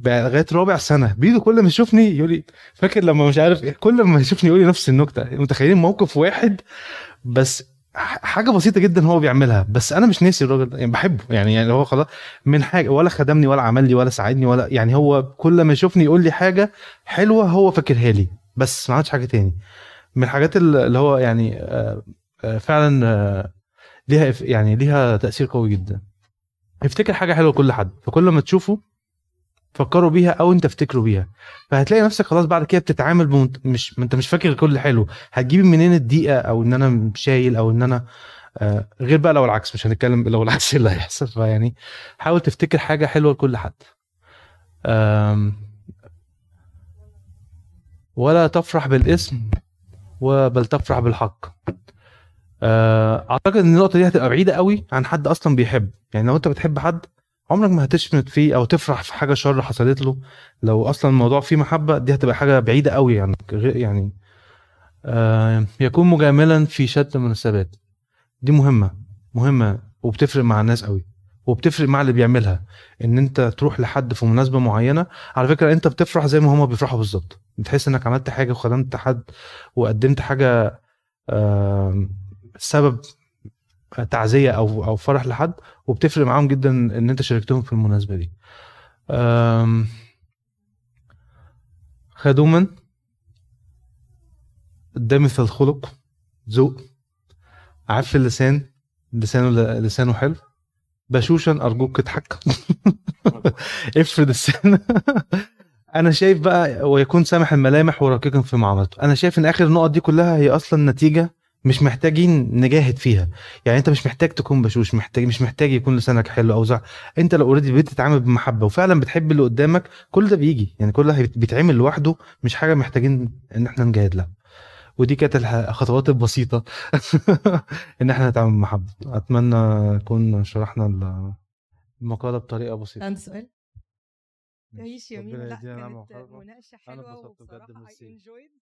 لغاية رابع سنة بيجي كل ما يشوفني يقول لي فاكر لما مش عارف إيه كل ما يشوفني يقول لي نفس النكتة. متخيلين موقف واحد بس حاجة بسيطة جدا هو بيعملها بس أنا مش ناسي الراجل ده يعني بحبه يعني يعني هو خلاص من حاجة ولا خدمني ولا عمل لي ولا ساعدني ولا يعني هو كل ما يشوفني يقول لي حاجة حلوة هو فاكرها لي بس ما عملش حاجة تاني. من الحاجات ال- اللي هو يعني آه، آه، فعلا آه، ليها يعني ليها تأثير قوي جدا. افتكر حاجة حلوة لكل حد فكل ما تشوفه فكروا بيها أو أنت افتكروا بيها. فهتلاقي نفسك خلاص بعد كده بتتعامل بمنت... مش أنت مش فاكر كل حلو. هتجيب منين الدقيقة أو إن أنا شايل أو إن أنا آه غير بقى لو العكس مش هنتكلم لو العكس اللي هيحصل. فيعني حاول تفتكر حاجة حلوة لكل حد. ولا تفرح بالاسم وبل تفرح بالحق. آه، أعتقد إن النقطة دي هتبقى بعيدة قوي عن حد أصلا بيحب. يعني لو أنت بتحب حد عمرك ما هتشمت فيه أو تفرح في حاجة شر حصلت له. لو أصلا الموضوع فيه محبة دي هتبقى حاجة بعيدة قوي يعني يعني آه يكون مجاملا في شتى المناسبات دي مهمة مهمة وبتفرق مع الناس قوي وبتفرق مع اللي بيعملها. إن أنت تروح لحد في مناسبة معينة على فكرة أنت بتفرح زي ما هما بيفرحوا بالظبط. بتحس إنك عملت حاجة وخدمت حد وقدمت حاجة آه سبب تعزية أو أو فرح لحد وبتفرق معاهم جدا إن أنت شاركتهم في المناسبة دي. خدوما. دامث الخلق. ذوق. عف اللسان؟ لسانه لسانه حلو. بشوشا أرجوك اضحك. افرد السن أنا شايف بقى ويكون سامح الملامح ورقيقا في معاملته أنا شايف إن آخر النقط دي كلها هي أصلا نتيجة مش محتاجين نجاهد فيها. يعني انت مش محتاج تكون بشوش محتاج مش محتاج يكون لسانك حلو أو زع. انت لو اوريدي بتتعامل بمحبة وفعلا بتحب اللي قدامك كل ده بيجي. يعني كل ده بيتعمل لوحده مش حاجة محتاجين إن إحنا نجاهد لها. ودي كانت الخطوات البسيطة إن إحنا نتعامل بمحبة. أتمنى نكون شرحنا ال- المقالة بطريقة بسيطة. عندي سؤال؟ تعيش يمين لا كانت. مناقشة حلوة وبصراحة ميرسي. enjoyed.